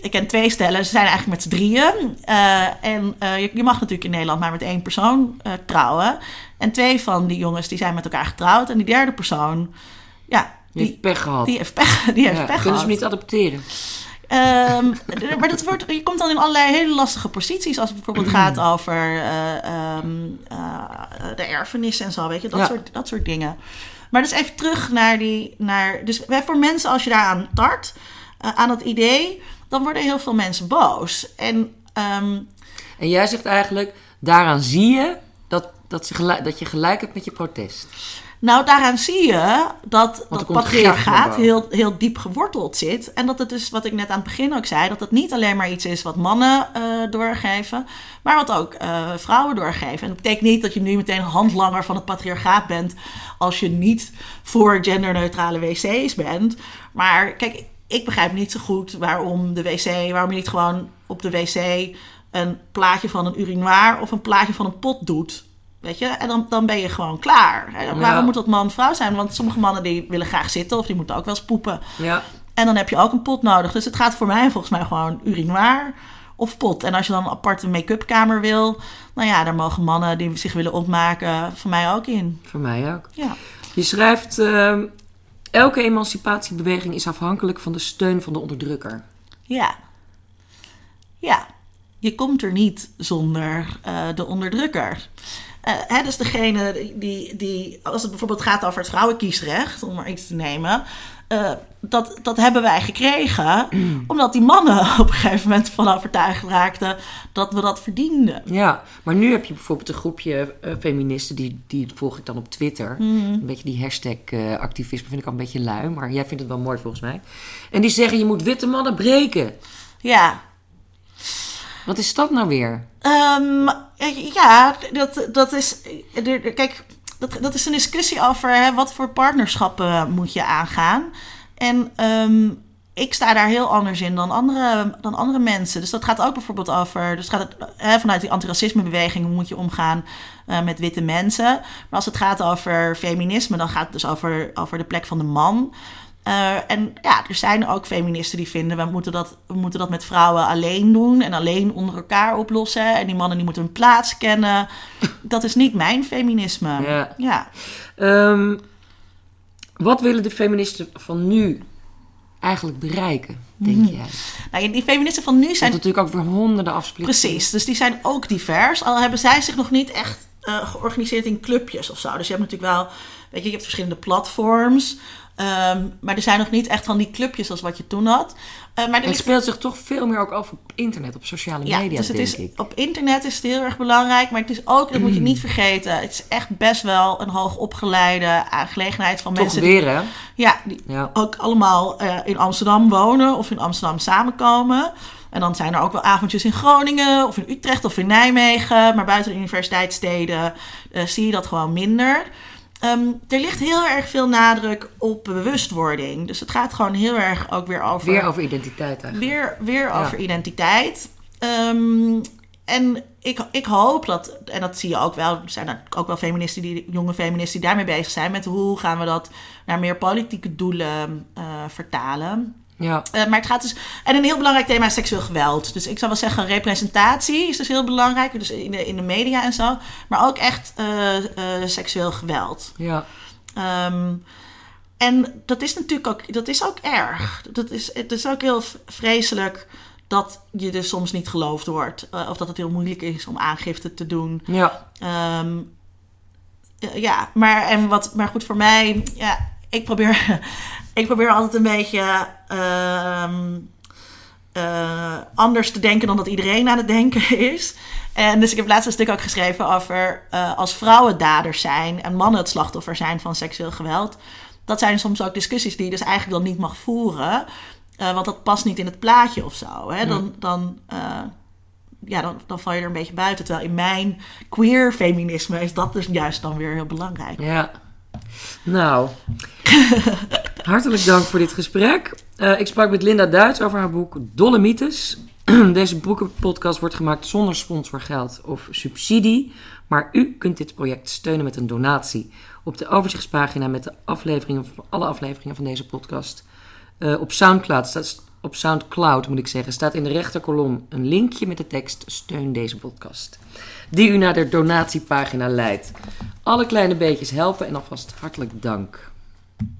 [SPEAKER 2] Ik ken twee stellen, ze zijn eigenlijk met z'n drieën. Eh, en eh, je, je mag natuurlijk in Nederland maar met één persoon eh, trouwen. En twee van die jongens die zijn met elkaar getrouwd. En die derde persoon, ja,
[SPEAKER 1] Die heeft pech gehad.
[SPEAKER 2] die heeft pech, die heeft
[SPEAKER 1] ja,
[SPEAKER 2] pech
[SPEAKER 1] kunnen
[SPEAKER 2] gehad.
[SPEAKER 1] ze niet adopteren?
[SPEAKER 2] Ehm, maar dat wordt, je komt dan in allerlei hele lastige posities. Als het bijvoorbeeld gaat over eh, ehm, eh, de erfenis en zo, weet je, dat,
[SPEAKER 1] Ja.
[SPEAKER 2] soort, dat soort dingen. Maar dus even terug naar die. Naar, dus voor mensen, als je daaraan tart, aan dat idee, dan worden heel veel mensen boos. En ehm,
[SPEAKER 1] En jij zegt eigenlijk, daaraan zie je dat, dat, ze gelijk, dat je gelijk hebt met je protest.
[SPEAKER 2] Nou, daaraan zie je dat dat patriarchaat heel, heel diep geworteld zit. En dat het dus, wat ik net aan het begin ook zei, dat het niet alleen maar iets is wat mannen eh, doorgeven, maar wat ook eh, vrouwen doorgeven. En dat betekent niet dat je nu meteen handlanger van het patriarchaat bent als je niet voor genderneutrale wc's bent. Maar kijk, ik begrijp niet zo goed waarom de wc, waarom je niet gewoon op de wc een plaatje van een urinoir of een plaatje van een pot doet. Weet je, en dan, dan ben je gewoon klaar.
[SPEAKER 1] Ja.
[SPEAKER 2] Waarom moet dat man-vrouw zijn? Want sommige mannen die willen graag zitten of die moeten ook wel eens poepen.
[SPEAKER 1] Ja.
[SPEAKER 2] En dan heb je ook een pot nodig. Dus het gaat voor mij volgens mij gewoon urinoir of pot. En als je dan een aparte make-up kamer wil, nou ja, daar mogen mannen die zich willen opmaken van mij ook in.
[SPEAKER 1] Voor mij ook.
[SPEAKER 2] Ja.
[SPEAKER 1] Je schrijft, ehm, elke emancipatiebeweging is afhankelijk van de steun van de onderdrukker.
[SPEAKER 2] Ja. Ja. Je komt er niet zonder eh, de onderdrukker. Eh, hè, dus degene die, die, als het bijvoorbeeld gaat over het vrouwenkiesrecht, om maar iets te nemen, eh, dat, dat hebben wij gekregen omdat die mannen op een gegeven moment van overtuigd raakten dat we dat verdienden.
[SPEAKER 1] Ja, maar nu heb je bijvoorbeeld een groepje eh, feministen, die, die volg ik dan op Twitter. Een beetje die hashtag eh, activisme vind ik al een beetje lui, maar jij vindt het wel mooi volgens mij. En die zeggen, je moet witte mannen breken.
[SPEAKER 2] Ja,
[SPEAKER 1] Wat is dat nou weer?
[SPEAKER 2] Ehm, ja, dat, dat is. Kijk, dat, dat is een discussie over hè, wat voor partnerschappen moet je aangaan. En ehm, ik sta daar heel anders in dan andere, dan andere mensen. Dus dat gaat ook bijvoorbeeld over. Dus gaat het, hè, vanuit die antiracismebeweging moet je omgaan eh, met witte mensen. Maar als het gaat over feminisme, dan gaat het dus over, over de plek van de man. Eh, en ja, er zijn ook feministen die vinden... We moeten, dat, we moeten dat met vrouwen alleen doen... en alleen onder elkaar oplossen. En die mannen die moeten hun plaats kennen. Dat is niet mijn feminisme.
[SPEAKER 1] Ja.
[SPEAKER 2] ja.
[SPEAKER 1] Ehm, wat willen de feministen van nu eigenlijk bereiken, denk jij?
[SPEAKER 2] Nou, die feministen van nu zijn
[SPEAKER 1] natuurlijk ook weer honderden afsplittingen.
[SPEAKER 2] Precies, dus die zijn ook divers. Al hebben zij zich nog niet echt eh, georganiseerd in clubjes of zo. Dus je hebt natuurlijk wel, weet je, je hebt verschillende platforms. Ehm, maar er zijn nog niet echt van die clubjes als wat je toen had. Eh, maar er
[SPEAKER 1] Het speelt zich toch veel meer ook af op internet, op sociale
[SPEAKER 2] ja,
[SPEAKER 1] media,
[SPEAKER 2] dus het
[SPEAKER 1] denk
[SPEAKER 2] is,
[SPEAKER 1] ik.
[SPEAKER 2] op internet is het heel erg belangrijk. Maar het is ook, dat moet je niet vergeten, het is echt best wel een hoogopgeleide aangelegenheid van
[SPEAKER 1] Toch
[SPEAKER 2] mensen. die-
[SPEAKER 1] weer, hè?
[SPEAKER 2] ja, die
[SPEAKER 1] Ja.
[SPEAKER 2] ook allemaal eh, in Amsterdam wonen of in Amsterdam samenkomen. En dan zijn er ook wel avondjes in Groningen of in Utrecht of in Nijmegen. Maar buiten de universiteitssteden eh, zie je dat gewoon minder. Ehm, er ligt heel erg veel nadruk op bewustwording. Dus het gaat gewoon heel erg ook weer over...
[SPEAKER 1] Weer over identiteit eigenlijk.
[SPEAKER 2] Weer, weer
[SPEAKER 1] Ja.
[SPEAKER 2] over identiteit. Ehm, en ik, ik hoop dat, en dat zie je ook wel, er zijn ook wel feministen, die, jonge feministen die daarmee bezig zijn met hoe gaan we dat naar meer politieke doelen eh, vertalen.
[SPEAKER 1] Ja.
[SPEAKER 2] Eh, maar het gaat dus. En een heel belangrijk thema is seksueel geweld. Dus ik zou wel zeggen, representatie is dus heel belangrijk. Dus in de, in de media en zo. Maar ook echt eh, eh, seksueel geweld.
[SPEAKER 1] Ja.
[SPEAKER 2] Ehm, en dat is natuurlijk ook, dat is ook erg. Dat is, het is ook heel vreselijk dat je dus soms niet geloofd wordt. Of dat het heel moeilijk is om aangifte te doen.
[SPEAKER 1] Ja.
[SPEAKER 2] Ehm, eh, ja, maar, en wat, maar goed voor mij, ja, ik probeer, ik probeer altijd een beetje ehm, eh, anders te denken dan dat iedereen aan het denken is. En dus ik heb laatst een stuk ook geschreven over eh, als vrouwen daders zijn en mannen het slachtoffer zijn van seksueel geweld. Dat zijn soms ook discussies die je dus eigenlijk dan niet mag voeren. eh, want dat past niet in het plaatje of zo. Hè? Dan, dan, ja, dan, dan val je er een beetje buiten. Terwijl in mijn queer feminisme is dat dus juist dan weer heel belangrijk.
[SPEAKER 1] Ja. Nou, hartelijk dank voor dit gesprek. Eh, ik sprak met Linda Duits over haar boek Dolle Mythes. Deze boekenpodcast wordt gemaakt zonder sponsorgeld of subsidie. Maar u kunt dit project steunen met een donatie. Op de overzichtspagina met de afleveringen, alle afleveringen van deze podcast. eh, op Soundcloud staat op Soundcloud moet ik zeggen, staat in de rechterkolom een linkje met de tekst steun deze podcast. Die u naar de donatiepagina leidt. Alle kleine beetjes helpen en alvast hartelijk dank.